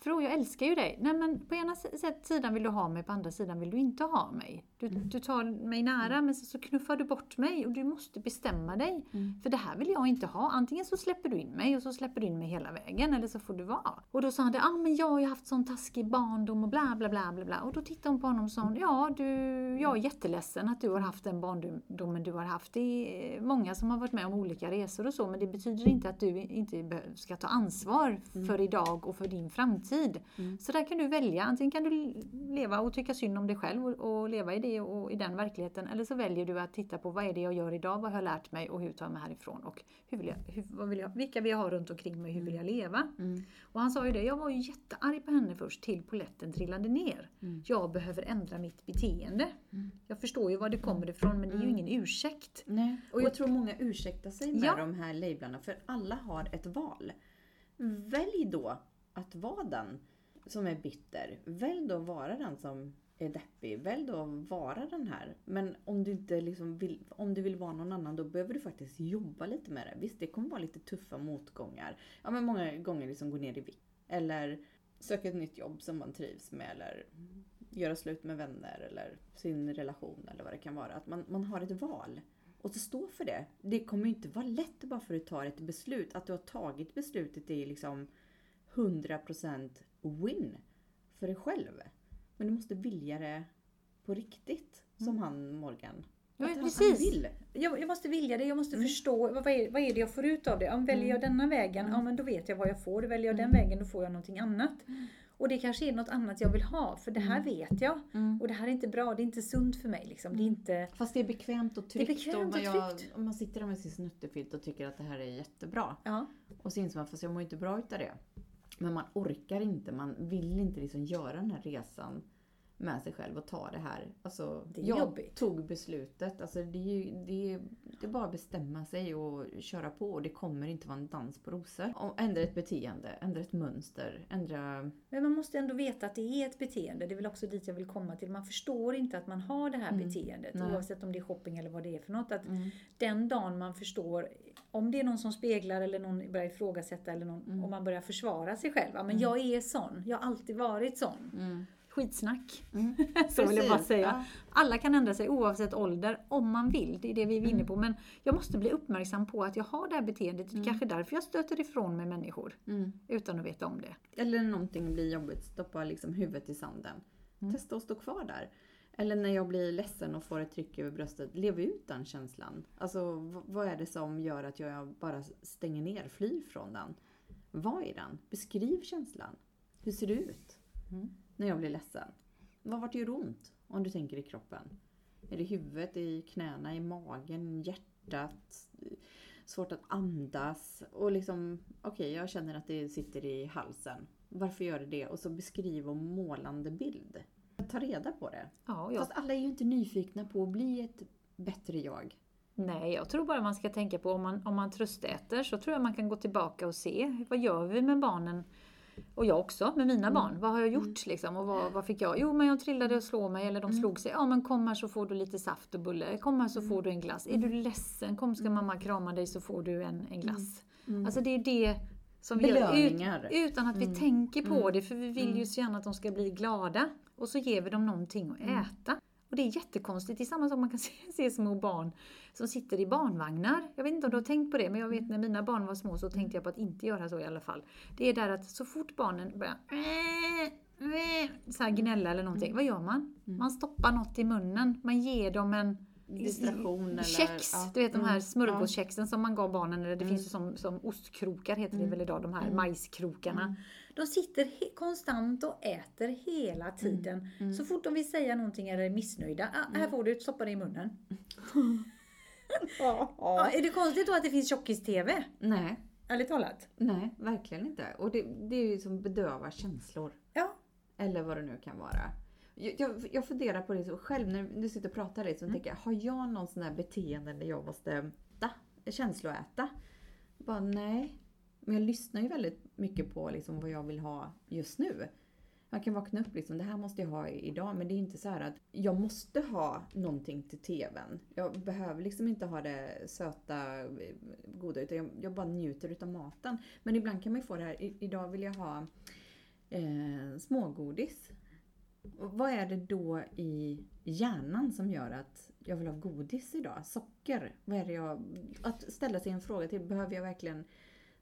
Fru, jag älskar ju dig. Nej men på ena sidan vill du ha mig, på andra sidan vill du inte ha mig. Du, du tar mig nära men så, knuffar du bort mig och du måste bestämma dig. För det här vill jag inte ha. Antingen så släpper du in mig och så släpper du in mig hela vägen eller så får du vara. Och då sa han det, ah, men jag har ju haft sån taskig barndom och bla bla bla bla bla. Och då tittade hon på honom och sa, ja du, jag är jätteledsen att du har haft den barndomen du har haft. Det är många som har varit med om olika resor och så men det betyder inte att du inte ska ta ansvar för idag och för din framtid. framtid. Mm. Så där kan du välja. Antingen kan du leva och tycka synd om dig själv och, och leva i det och i den verkligheten. Eller så väljer du att titta på vad är det jag gör idag, vad har jag lärt mig och hur tar jag mig härifrån och hur vill jag, hur, vad vill jag, vilka vill jag ha runt omkring mig, hur vill jag leva? Mm. Och han sa ju det, jag var ju jättearg på henne först till poletten trillade ner. Mm. Jag behöver ändra mitt beteende. Jag förstår ju var det kommer ifrån men det är ju ingen ursäkt. Nej. Och jag tror många ursäktar sig med Ja. de här lablarna för alla har ett val. Välj då att vara den som är bitter. Välj då att vara den som är deppig. Välj då att vara den här. Men om du inte liksom vill, om du vill vara någon annan då behöver du faktiskt jobba lite med det. Visst, det kommer vara lite tuffa motgångar. Ja, men många gånger liksom gå ner i vikt. Eller söka ett nytt jobb som man trivs med. Eller göra slut med vänner eller sin relation eller vad det kan vara. Att man, man har ett val. Och så stå för det. Det kommer ju inte vara lätt bara för att du tar ett beslut. Att du har tagit beslutet är liksom 100% win för dig själv. Men du måste vilja det på riktigt. Som han Morgan. Mm. Ja, Att han, precis. han vill. Jag, jag måste vilja det, jag måste Mm. förstå vad, är, vad är det jag får ut av det. Om väljer jag denna vägen, Mm. ja men då vet jag vad jag får. Väljer jag den vägen, då får jag någonting annat. Och det kanske är något annat jag vill ha, för det här vet jag. Mm. Och det här är inte bra, det är inte sunt för mig. Liksom. Det är inte... Fast det är bekvämt och Det är tryggt. bekvämt och jag, tryggt. om man sitter där med sin snuttefilt och tycker att det här är jättebra. Ja. Och så inser man, fast jag mår inte bra utav det. Men man orkar inte, man vill inte liksom göra den här resan med sig själv och ta det här. Alltså, Det jag jobbigt. tog beslutet. Alltså, det, är ju, det, är, det är bara att bestämma sig och köra på. Och det kommer inte vara en dans på rosor. Och ändra ett beteende, ändra ett mönster, ändra... Men man måste ändå veta att det är ett beteende. Det är väl också dit jag vill komma till. Man förstår inte att man har det här Mm. beteendet. Nej. Oavsett om det är shopping eller vad det är för något. Att den dagen man förstår, om det är någon som speglar eller någon börjar ifrågasätta eller någon, Mm. om man börjar försvara sig själv. Ja, men jag är sån. Jag har alltid varit sån. Skitsnack. Mm. Så vill jag bara säga. ja. Alla kan ändra sig oavsett ålder om man vill. Det är det vi är inne på. Men jag måste bli uppmärksam på att jag har det här beteendet. Det är kanske därför jag stöter ifrån mig människor. Mm. Utan att veta om det. Eller någonting blir jobbigt, stoppa liksom huvudet i sanden. Mm. Testa att stå kvar där. Eller när jag blir ledsen och får ett tryck över bröstet, lev ut den känslan. Alltså vad är det som gör att jag bara stänger ner, flyr från den? Vad är den? Beskriv känslan. Hur ser det ut Mm. när jag blir ledsen? Vad vart det gör ont? Om du tänker i kroppen. Är det huvudet, i knäna, i magen, hjärtat? Svårt att andas? Och liksom, okej jag känner att det sitter i halsen. Varför gör det det? Och så beskriv och målande bild. Ta reda på det. Ja, jag Fast alla är ju inte nyfikna på att bli ett bättre jag. Nej, jag tror bara man ska tänka på om man, om man tröstäter så tror jag man kan gå tillbaka och se vad gör vi med barnen och jag också med mina barn. Vad har jag gjort liksom? Och vad, vad fick jag? Jo, men jag trillade och slog mig eller de slog sig. Ja, men kom här så får du lite saft och bulle. Kom här så får du en glass. Är du ledsen? Kom ska mamma krama dig så får du en, en glass. Alltså det är det som vi gör ut, Belöningar. utan att vi tänker på det. För vi vill ju så gärna att de ska bli glada. Och så ger vi dem någonting att äta. Och det är jättekonstigt. Det är samma sak man kan se, se små barn som sitter i barnvagnar. Jag vet inte om du har tänkt på det, men jag vet när mina barn var små så tänkte jag på att inte göra så i alla fall. Det är där att så fort barnen börjar så här gnälla eller någonting, vad gör man? Man stoppar något i munnen. Man ger dem en Distraktion eller... Kex, ja. du vet de här Mm. smörgåskexen som man gav barnen, eller det finns ju som, som ostkrokar heter det väl idag, de här majskrokarna. De sitter konstant och äter hela tiden. Så fort de vill säga någonting eller är missnöjda, ah, här får du, stoppa det i munnen. Ja. Ja, är det konstigt då att det finns tjockis-TV? Nej, Ärligt talat. nej, verkligen inte. Och det, det är ju som bedövar känslor. Ja. Eller vad det nu kan vara. Jag, jag, funderar på det så själv när du sitter och pratar lite, så Mm. tänker jag, har jag någon sån här beteende där jag måste äta, känsloäta? Bara nej. Men jag lyssnar ju väldigt mycket på liksom vad jag vill ha just nu. Jag kan vakna upp liksom, det här måste jag ha idag. Men det är inte så här att jag måste ha någonting till TVn. Jag behöver liksom inte ha det söta, eh, goda, utan jag, jag bara njuter utav maten. Men ibland kan man ju få det här, i, idag vill jag ha eh, smågodis. Och vad är det då i hjärnan som gör att jag vill ha godis idag? Socker? Vad är det jag... Att ställa sig en fråga till, behöver jag verkligen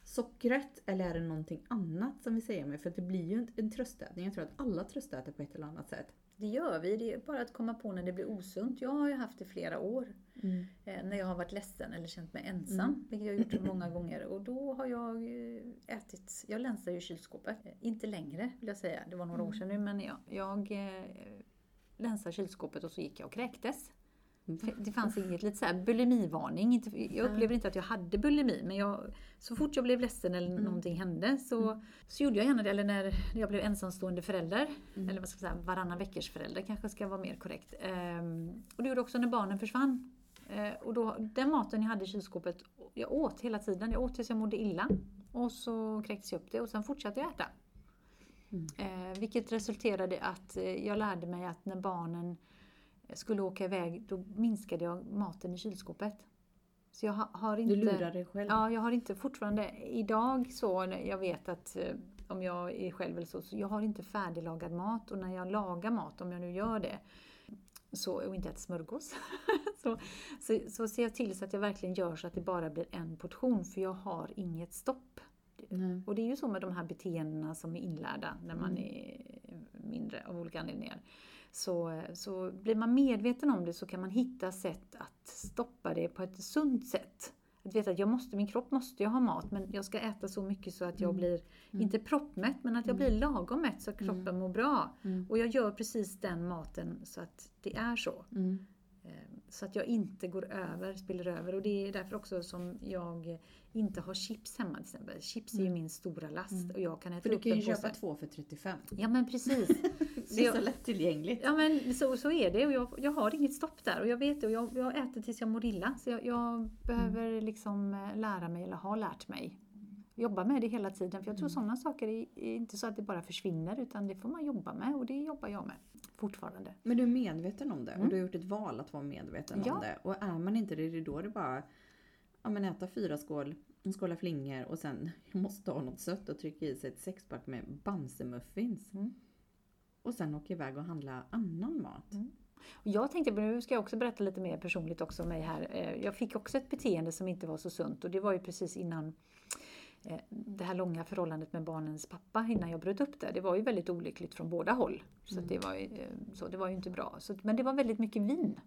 sockret eller är det någonting annat som vi säger med? För det blir ju en, en tröstätning. Jag tror att alla tröstäter på ett eller annat sätt. Det gör vi, det är bara att komma på när det blir osunt. Jag har ju haft det flera år. Eh, när jag har varit ledsen eller känt mig ensam, vilket jag har gjort många gånger. Och då har jag eh, ätit, jag länsar ju kylskåpet. Eh, Inte längre vill jag säga, det var några år sedan nu, men jag, jag eh, länsade kylskåpet och så gick jag och kräktes. Det fanns inget lite så här bulimivarning. Jag upplevde inte att jag hade bulimi, men jag, så fort jag blev ledsen eller någonting hände så, så gjorde jag gärna det. Eller när jag blev ensamstående förälder, eller vad ska jag säga, varannan veckors förälder kanske ska vara mer korrekt. Ehm, och det gjorde också när barnen försvann. Eh, och då, den maten jag hade i kylskåpet, jag åt hela tiden. Jag åt tills jag mådde illa. Och så kräktes jag upp det och sen fortsatte jag äta. Eh, vilket resulterade i att eh, jag lärde mig att när barnen skulle åka iväg, då minskade jag maten i kylskåpet. Så jag har, inte... Du lurar dig själv. Ja, jag har inte fortfarande idag så, jag vet att eh, om jag är själv eller så, så jag har inte färdiglagad mat och när jag lagar mat, om jag nu gör det, så, och inte äter smörgås, så, så, så ser jag till så att jag verkligen gör så att det bara blir en portion, för jag har inget stopp. Nej. Och det är ju så med de här beteendena som är inlärda när man är mindre av olika anledningar. Så, så blir man medveten om det så kan man hitta sätt att stoppa det på ett sunt sätt. Att veta att jag måste, min kropp måste ju ha mat men jag ska äta så mycket så att jag blir, inte proppmätt, men att jag blir lagom mätt så att kroppen mår bra. Och jag gör precis den maten så att det är så. Mm. Eh, Så att jag inte går över, spiller över. Och det är därför också som jag inte har chips hemma till exempel. Chips är ju min stora last och jag kan äta För du kan ju köpa två för 35. Ja men precis. Det är så lättillgängligt. Ja men så, så är det och jag, jag har inget stopp där och jag vet det och jag, jag äter tills jag mår illa. Så jag, jag behöver liksom eh, lära mig, eller har lärt mig, jobba med det hela tiden. För jag tror sådana saker är, är inte så att det bara försvinner utan det får man jobba med och det jobbar jag med fortfarande. Men du är medveten om det och du har gjort ett val att vara medveten Ja. om det. Och är man inte det, det är då det bara ja, men äta fyra skål, en skål flingor och sen jag måste ha något sött och trycka i sig ett sexpack med Bamsemuffins. Mm. Och sen åka iväg och handla annan mat. Och jag tänkte, nu ska jag också berätta lite mer personligt också om mig här. Eh, Jag fick också ett beteende som inte var så sunt och det var ju precis innan det här långa förhållandet med barnens pappa innan jag bröt upp det. Det var ju väldigt olyckligt från båda håll. Så, att det, var ju, eh, så det var ju inte bra. Så, men det var väldigt mycket vin.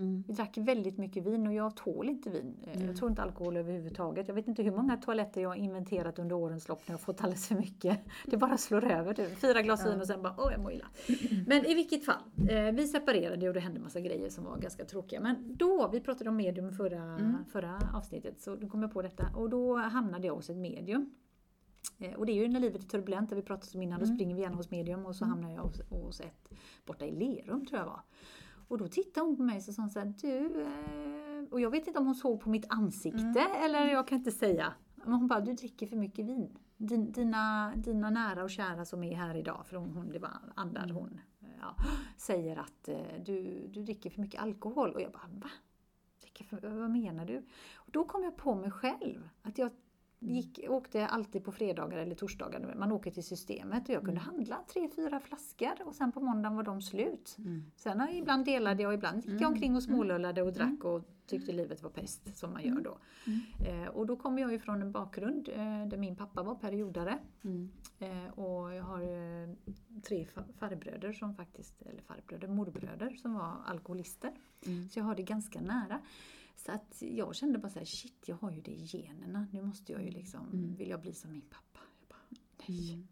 Mm. Vi drack väldigt mycket vin och jag tål inte vin. Eh, Jag tror inte alkohol överhuvudtaget. Jag vet inte hur många toaletter jag har inventerat under årens lopp när jag fått alldeles för mycket. Det bara slår över. Du. Fyra glas vin och sen bara, åh jag mår illa. Men i vilket fall, eh, vi separerade och det hände massa grejer som var ganska tråkiga. Men då, vi pratade om medium förra, förra avsnittet, så då kom jag på detta. Och då hamnade jag hos ett medium. Eh, Och det är ju när livet är turbulent, det vi pratade om innan, då springer vi gärna hos medium och så hamnar jag hos, hos ett borta i Lerum tror jag var. Och då tittade hon på mig och så sa hon så här, du, eh... och jag vet inte om hon såg på mitt ansikte eller jag kan inte säga. Men hon bara, du dricker för mycket vin. Din, dina, dina nära och kära som är här idag, för hon, hon det var andar hon, eh, ja, säger att eh, du, du dricker för mycket alkohol. Och jag bara, va? För, vad menar du? Och då kom jag på mig själv, att jag gick, åkte alltid på fredagar eller torsdagar. Man åker till systemet och jag kunde handla tre, fyra flaskor och sen på måndagen var de slut. Sen har- ibland delade jag och ibland gick jag omkring och smålullade och drack och tyckte livet var pest som man gör då. Eh, och då kommer jag ju från en bakgrund eh, där min pappa var periodare. Mm. Eh, och jag har eh, tre fa- farbröder som faktiskt, eller farbröder, morbröder som var alkoholister. Så jag har det ganska nära. Så att jag kände bara så här, shit jag har ju det i generna. Nu måste jag ju liksom, vill jag bli som min pappa? Jag bara, nej. Det,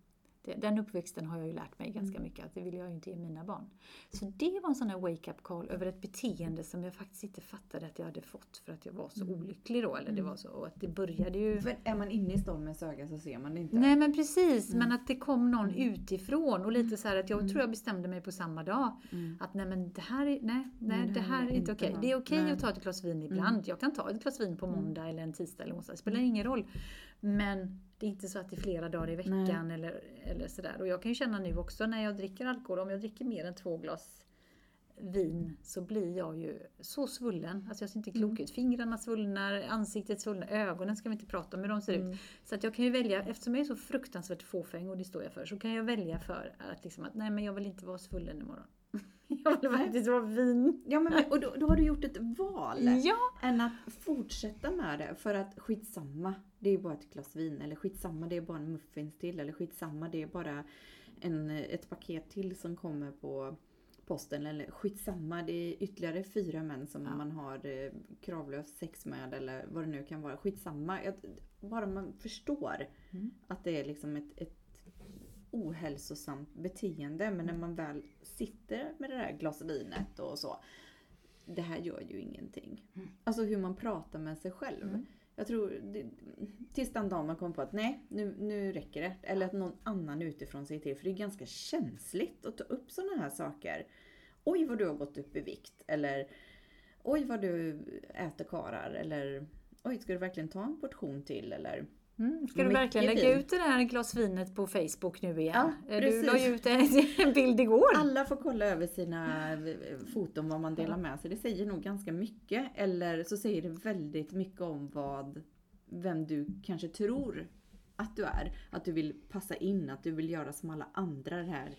den uppväxten har jag ju lärt mig ganska mycket att det vill jag ju inte ge mina barn. Så det var en sån här wake-up call över ett beteende som jag faktiskt inte fattade att jag hade fått för att jag var så olycklig då. Eller det var så, och att det började ju För är man inne i stormens öga så ser man det inte. Nej men precis, men att det kom någon utifrån och lite så att jag tror jag bestämde mig på samma dag. Att nej men det här är, nej, nej, det här är inte okej. Det är okej att ta ett glas vin ibland. Jag kan ta ett glas vin på måndag eller en tisdag eller onsdag. Det spelar ingen roll. Men det är inte så att det är flera dagar i veckan eller, eller sådär. Och jag kan ju känna nu också när jag dricker alkohol, om jag dricker mer än två glas vin så blir jag ju så svullen. Alltså jag ser inte klok ut. Fingrarna svullnar, ansiktet svullnar, ögonen ska vi inte prata om hur de ser ut. Så att jag kan ju välja, eftersom jag är så fruktansvärt fåfäng och det står jag för, så kan jag välja för att, liksom att nej men jag vill inte vara svullen imorgon. Jag vill faktiskt vara vin. Ja, men, och då, då har du gjort ett val. Ja! Än att fortsätta med det för att skitsamma, det är bara ett glas vin. Eller skitsamma, det är bara en muffins till. Eller skitsamma, det är bara en, ett paket till som kommer på posten. Eller skitsamma, det är ytterligare fyra män som Ja. man har eh, kravlöst sex med. Eller vad det nu kan vara. Skitsamma. Jag, bara man förstår Mm. att det är liksom ett, ett ohälsosamt beteende. Men när man väl sitter med det där glaset vinet och så. Det här gör ju ingenting. Mm. Alltså hur man pratar med sig själv. Mm. Jag tror, det, tills den dagen man kommer på att nej, nu, nu räcker det. Eller att någon annan utifrån säger till. För det är ganska känsligt att ta upp sådana här saker. Oj vad du har gått upp i vikt. Eller oj vad du äter karar. Eller oj, ska du verkligen ta en portion till? Eller Mm. Ska du verkligen lägga vin. ut det där glas vinet på Facebook nu igen? Ja, Eh, du la ju ut en- en bild igår. Alla får kolla över sina eh, foton vad man delar med sig. Det säger nog ganska mycket. Eller så säger det väldigt mycket om vad, vem du kanske tror att du är. Att du vill passa in, att du vill göra som alla andra. Det här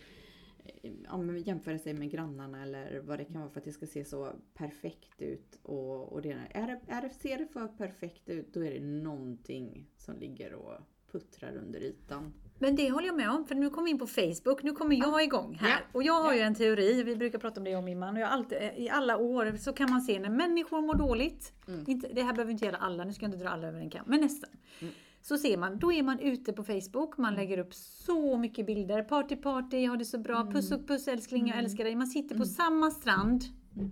eh, men jämföra sig med grannarna eller vad det kan vara för att det ska se så perfekt ut. Och, och det, är det, är det, ser det för perfekt ut då är det någonting som ligger och puttrar under ytan. Men det håller jag med om, för nu kommer vi in på Facebook. Nu kommer jag igång här. Ja. Och jag har ju Ja. en teori, vi brukar prata om det jag och min man. Och jag alltid, I alla år så kan man se när människor mår dåligt. Mm. Inte, det här behöver inte gälla alla, nu ska jag inte dra alla över en kam, men nästan. Mm. Så ser man, då är man ute på Facebook, man lägger upp så mycket bilder. Party party, jag har det så bra, Mm. puss och puss älskling, jag älskar dig. Man sitter på samma strand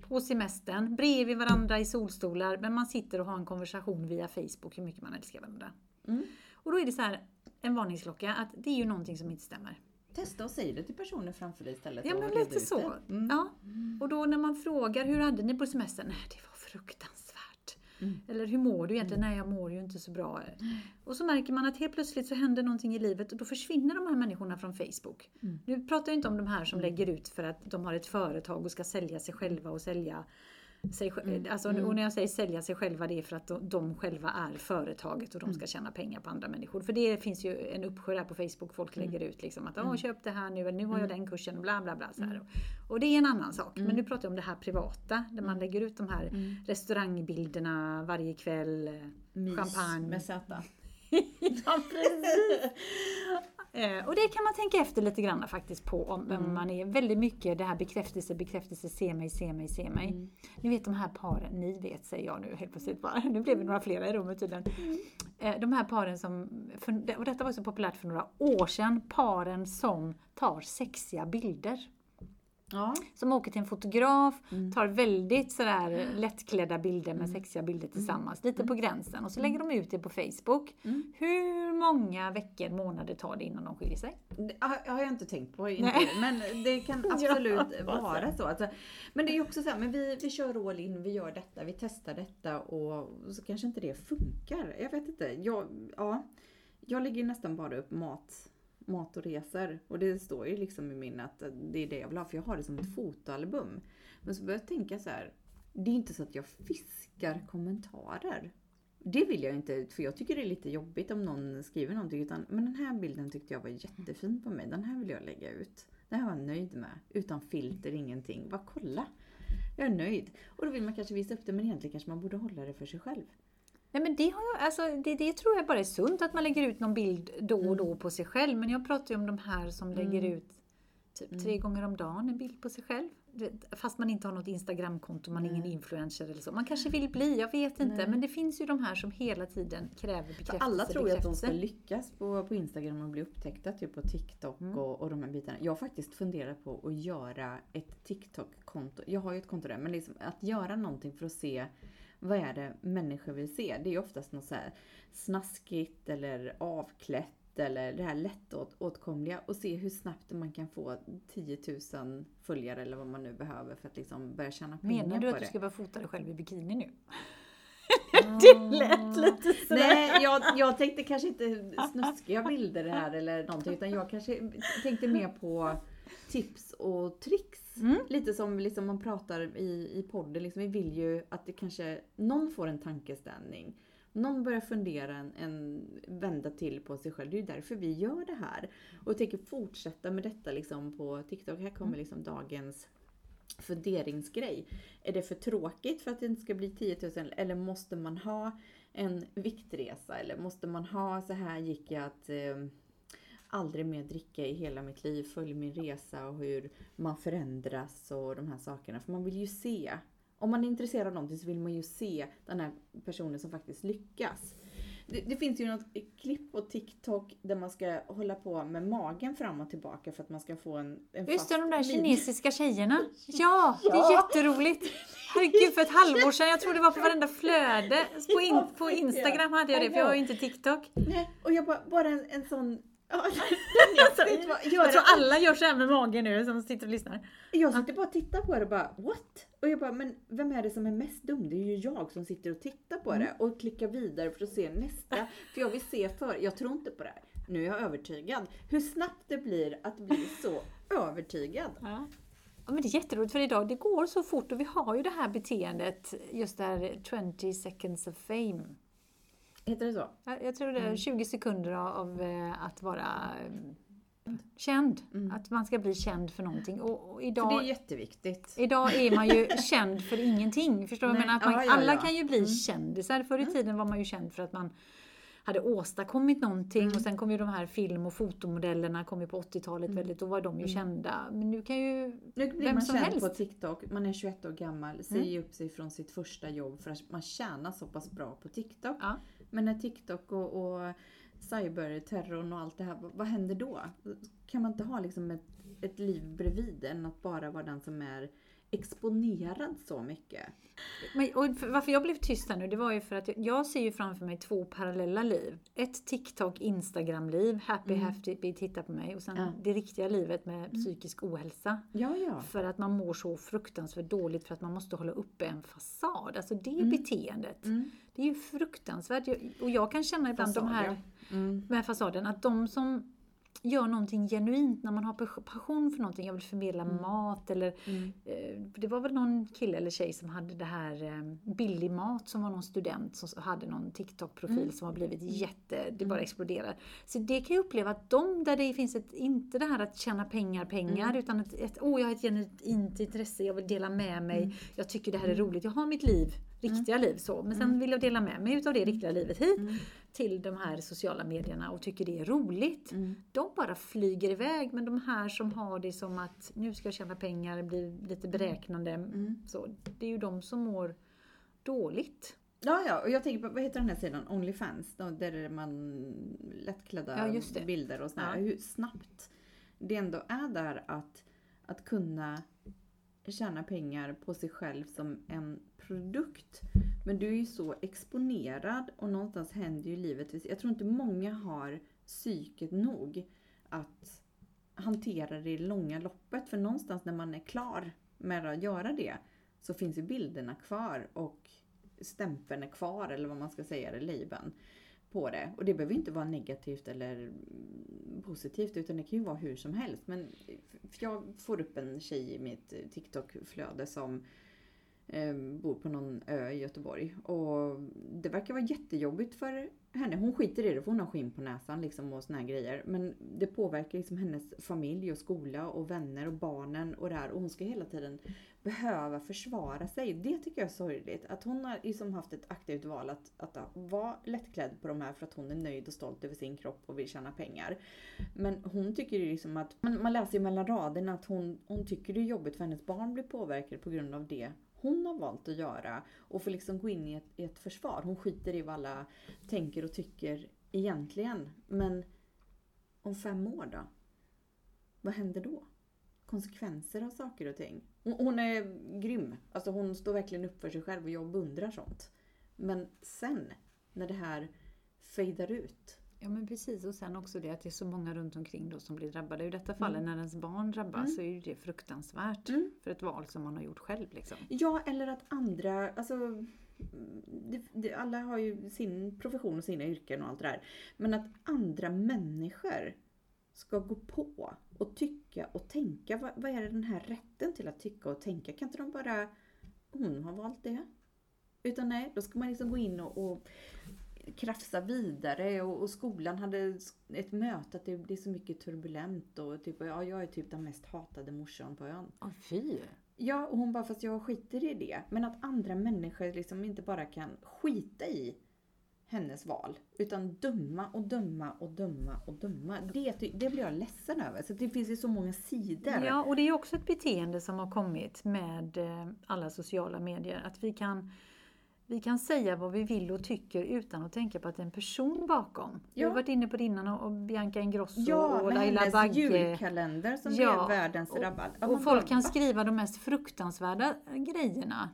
på semestern, bredvid varandra i solstolar, men man sitter och har en konversation via Facebook hur mycket man älskar varandra. Mm. Och då är det så här, en varningsklocka, att det är ju någonting som inte stämmer. Testa och säg det till personer framför dig istället. Ja men lite så. Mm. Ja. Och då när man frågar, hur hade ni på semestern? Nej, det var fruktansvärt. Mm. Eller hur mår du egentligen? Nej, jag mår ju inte så bra. Och så märker man att helt plötsligt så händer någonting i livet och då försvinner de här människorna från Facebook. Mm. Nu pratar jag inte om de här som lägger ut för att de har ett företag och ska sälja sig själva och sälja sig, Mm. alltså, Och när jag säger sälja sig själva det är för att de, de själva är företaget och de ska tjäna pengar på andra människor. För det finns ju en uppsjö där på Facebook, folk lägger ut liksom att Åh, köp det här nu, eller nu har jag den kursen och bla bla bla. Så här. Och det är en annan sak. Men nu pratar jag om det här privata, där man lägger ut de här restaurangbilderna varje kväll. Mys Champagne. med Z. Ja, precis. Eh, Och det kan man tänka efter lite grann faktiskt på om Mm. om man är väldigt mycket det här bekräftelse, bekräftelse, se mig, se mig, se mig. Mm. Ni vet de här paren, ni vet säger jag nu helt plötsligt bara, nu blev vi några flera i rummet tydligen. Eh, De här paren som, för- och detta var så populärt för några år sedan, paren som tar sexiga bilder. Ja. Som åker till en fotograf, Mm. tar väldigt sådär lättklädda bilder med sexiga bilder tillsammans, lite på gränsen. Och så lägger de ut det på Facebook. Mm. Hur många veckor, månader tar det innan de skiljer sig? Det har jag inte tänkt på, inte, men det kan Ja, absolut vad vara så. Alltså, men det är ju också så här, men vi, vi kör all in, vi gör detta, vi testar detta och så kanske inte det funkar. Jag vet inte. Jag, ja, jag lägger nästan bara upp mat, mat och resor. Och det står ju liksom i min att det är det jag vill ha, för jag har det som ett fotoalbum. Men så började jag tänka så här, det är inte så att jag fiskar kommentarer. Det vill jag inte, för jag tycker det är lite jobbigt om någon skriver någonting. Utan, men den här bilden tyckte jag var jättefin på mig. Den här vill jag lägga ut. Den här var jag nöjd med. Utan filter, ingenting. Bara kolla. Jag är nöjd. Och då vill man kanske visa upp det, men egentligen kanske man borde hålla det för sig själv. Nej men det, har jag, alltså, det, det tror jag bara är sunt att man lägger ut någon bild då och då på sig själv. Men jag pratar ju om de här som lägger ut typ tre gånger om dagen en bild på sig själv. Fast man inte har något Instagramkonto, man är ingen influencer eller så. Man kanske vill bli, jag vet inte. Nej. Men det finns ju de här som hela tiden kräver För bekräftelse. alla tror ju att de ska lyckas på, på Instagram och bli upptäckta, typ på TikTok och, och de här bitarna. Jag har faktiskt funderat på att göra ett TikTok-konto. Jag har ju ett konto där, men liksom att göra någonting för att se vad är det människor vill se? Det är ju oftast något så här snaskigt eller avklätt eller det här lättåtkomliga och se hur snabbt man kan få 10 000 följare eller vad man nu behöver för att liksom börja tjäna pengar Menar du på att det. du ska börja fota dig själv i bikini nu? Det lät lite sådär. Nej, jag, jag tänkte kanske inte snuskiga bilder här eller någonting utan jag kanske tänkte mer på tips och tricks. Mm. Lite som liksom man pratar i, i podden, liksom, vi vill ju att det kanske, någon får en tankeställning. Någon börjar fundera en, en vända till på sig själv. Det är ju därför vi gör det här. Och jag tänker fortsätta med detta liksom på TikTok. Här kommer liksom dagens funderingsgrej. Är det för tråkigt för att det inte ska bli 10 000 eller måste man ha en viktresa eller måste man ha så här gick jag att eh, aldrig mer dricka i hela mitt liv, följ min resa och hur man förändras och de här sakerna. För man vill ju se, om man är intresserad av någonting så vill man ju se den här personen som faktiskt lyckas. Det, det finns ju något klipp på TikTok där man ska hålla på med magen fram och tillbaka för att man ska få en, en Just det, de där kinesiska tjejerna. Ja, det är Ja. jätteroligt. Herregud, för ett halvår sedan, jag tror det var på varenda flöde. På, in, Ja, på ja. Instagram hade jag det, för jag har ju inte TikTok. Nej, och jag bara, bara en, en sån... Ja, alltså, vad, Jag tror alla gör så här med magen nu som sitter och lyssnar. Jag sitter bara och tittar på det och bara what? Och jag bara, men vem är det som är mest dum? Det är ju jag som sitter och tittar på det och klickar vidare för att se nästa. För jag vill se för. Jag tror inte på det här. Nu är jag övertygad. Hur snabbt det blir att bli så övertygad. Ja. Ja, men det är jätteroligt för idag, det går så fort och vi har ju det här beteendet, just det här 20 seconds of fame. Heter det så? Jag tror det är 20 sekunder av, eh, att vara eh, känd. Att man ska bli känd för någonting. Och, och För idag, det är jätteviktigt. Idag är man ju känd för ingenting. Förstår du? menar? Att man, ja, ja, alla ja. kan ju bli kändisar. Förr i tiden var man ju känd för att man hade åstadkommit någonting Mm. och sen kom ju de här film och fotomodellerna kom ju på 80-talet väldigt, då var de ju kända. Men nu kan ju Nu blir vem man som känd helst. på TikTok. Man är 21 år gammal, säger upp sig från sitt första jobb för att man tjänar så pass bra på TikTok. Ja. Men när TikTok och, och cyberterrorn och allt det här, vad, händer då? Kan man inte ha liksom ett, ett liv bredvid än att bara vara den som är exponerad så mycket? Men, varför jag blev tyst här nu, det var ju för att jag, jag ser ju framför mig två parallella liv. Ett TikTok, Instagram-liv, happy, happy, titta på mig. Och sen Ja. det riktiga livet med psykisk ohälsa. Ja, ja. För att man mår så fruktansvärt dåligt för att man måste hålla uppe en fasad. Alltså det beteendet. Mm. Det är ju fruktansvärt. Och jag kan känna ibland de Fasad, här ja. Mm. med fasaden, att de som gör någonting genuint när man har pas- passion för någonting, jag vill förmedla mat eller Mm. eh, det var väl någon kille eller tjej som hade det här eh, billig mat som var någon student som hade någon TikTok-profil Mm. som har blivit jätte, det bara exploderar. Så det kan jag uppleva att de där det finns ett, inte det här att tjäna pengar, pengar, Mm. utan ett, ett åh jag har ett genuint intresse, jag vill dela med mig, Mm. jag tycker det här är roligt, jag har mitt liv, riktiga liv så, men sen vill jag dela med mig utav det riktiga livet hit Mm. till de här sociala medierna och tycker det är roligt. Mm. De bara flyger iväg, men de här som har det som att nu ska jag tjäna pengar, bli lite beräknande, Mm. så, det är ju de som mår dåligt. Ja, ja, och jag tänker på, vad heter den här sidan? Onlyfans? Där är man lättklädda Ja, bilder och sådär. Ja. Hur snabbt det ändå är där att, att kunna tjäna pengar på sig själv som en produkt. Men du är ju så exponerad och någonstans händer ju livet. Jag tror inte många har psyket nog att hantera det i långa loppet. För någonstans när man är klar med att göra det så finns ju bilderna kvar och stämpeln är kvar eller vad man ska säga, eller labeln på det. Och det behöver inte vara negativt eller mm, positivt utan det kan ju vara hur som helst. Men jag får upp en tjej i mitt eh, TikTok-flöde som eh, bor på någon ö i Göteborg. Och det verkar vara jättejobbigt för henne. Hon skiter i det för hon har skinn på näsan liksom och såna här grejer. Men det påverkar liksom hennes familj och skola och vänner och barnen och det här. Och hon ska hela tiden behöva försvara sig. Det tycker jag är sorgligt. Att hon har liksom haft ett aktivt val att, att vara lättklädd på de här för att hon är nöjd och stolt över sin kropp och vill tjäna pengar. Men hon tycker ju liksom att, man, man läser ju mellan raderna att hon, hon tycker det är jobbigt för hennes barn blir påverkade på grund av det hon har valt att göra och får liksom gå in i ett, i ett försvar. Hon skiter i vad alla tänker och tycker egentligen. Men om fem år då? Vad händer då? Konsekvenser av saker och ting. Hon, hon är grym. Alltså hon står verkligen upp för sig själv och jag beundrar sånt. Men sen, när det här fejdar ut. Ja men precis och sen också det att det är så många runt omkring då som blir drabbade. I detta fallet när ens barn drabbas Mm. så är ju det fruktansvärt Mm. för ett val som man har gjort själv. Liksom. Ja, eller att andra, alltså det, det, alla har ju sin profession och sina yrken och allt det där. Men att andra människor ska gå på och tycka och tänka. Vad, vad är det den här rätten till att tycka och tänka? Kan inte de bara, hon har valt det. Utan nej, då ska man liksom gå in och, och krafsa vidare och, och skolan hade ett möte att det, det är så mycket turbulent och typ, ja, jag är typ den mest hatade morsan på ön. Åh fy! Ja, och hon bara, fast jag skiter i det. Men att andra människor liksom inte bara kan skita i hennes val. Utan döma och döma och döma och döma. Det, det blir jag ledsen över. Så det finns ju så många sidor. Ja, och det är också ett beteende som har kommit med eh, alla sociala medier. Att vi kan, vi kan säga vad vi vill och tycker utan att tänka på att det är en person bakom. Vi Ja. har varit inne på det innan och och Bianca Ingrosso Ja, och Laila hennes Bagge. julkalender som Ja, blev världens och-. Ja, Och man folk kan va? skriva de mest fruktansvärda grejerna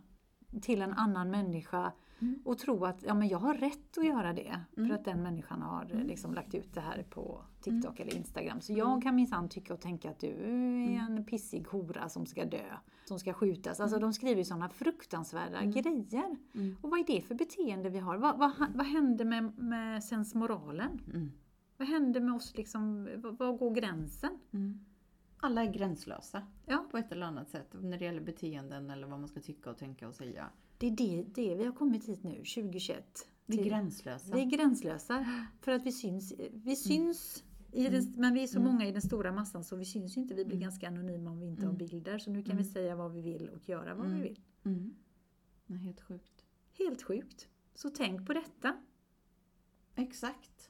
till en annan människa Mm. och tro att ja, men jag har rätt att göra det Mm. för att den människan har eh, liksom lagt ut det här på TikTok eller Instagram. Så Mm. jag kan minsann tycka och tänka att du är en pissig hora som ska dö, som ska skjutas. Alltså de skriver ju sådana fruktansvärda grejer. Mm. Och vad är det för beteende vi har? Vad, vad, vad händer med, med sensmoralen? Mm. Vad händer med oss liksom? Var, går gränsen? Mm. Alla är gränslösa Ja. på ett eller annat sätt när det gäller beteenden eller vad man ska tycka och tänka och säga. Det är det, det vi har kommit hit nu, 2021. Vi är gränslösa. Vi är gränslösa för att vi syns. Vi syns i den, men vi är så många i den stora massan så vi syns ju inte. Vi blir ganska anonyma om vi inte har bilder. Så nu kan vi säga vad vi vill och göra vad vi vill. Mm. Är helt sjukt. Helt sjukt. Så tänk på detta. Exakt.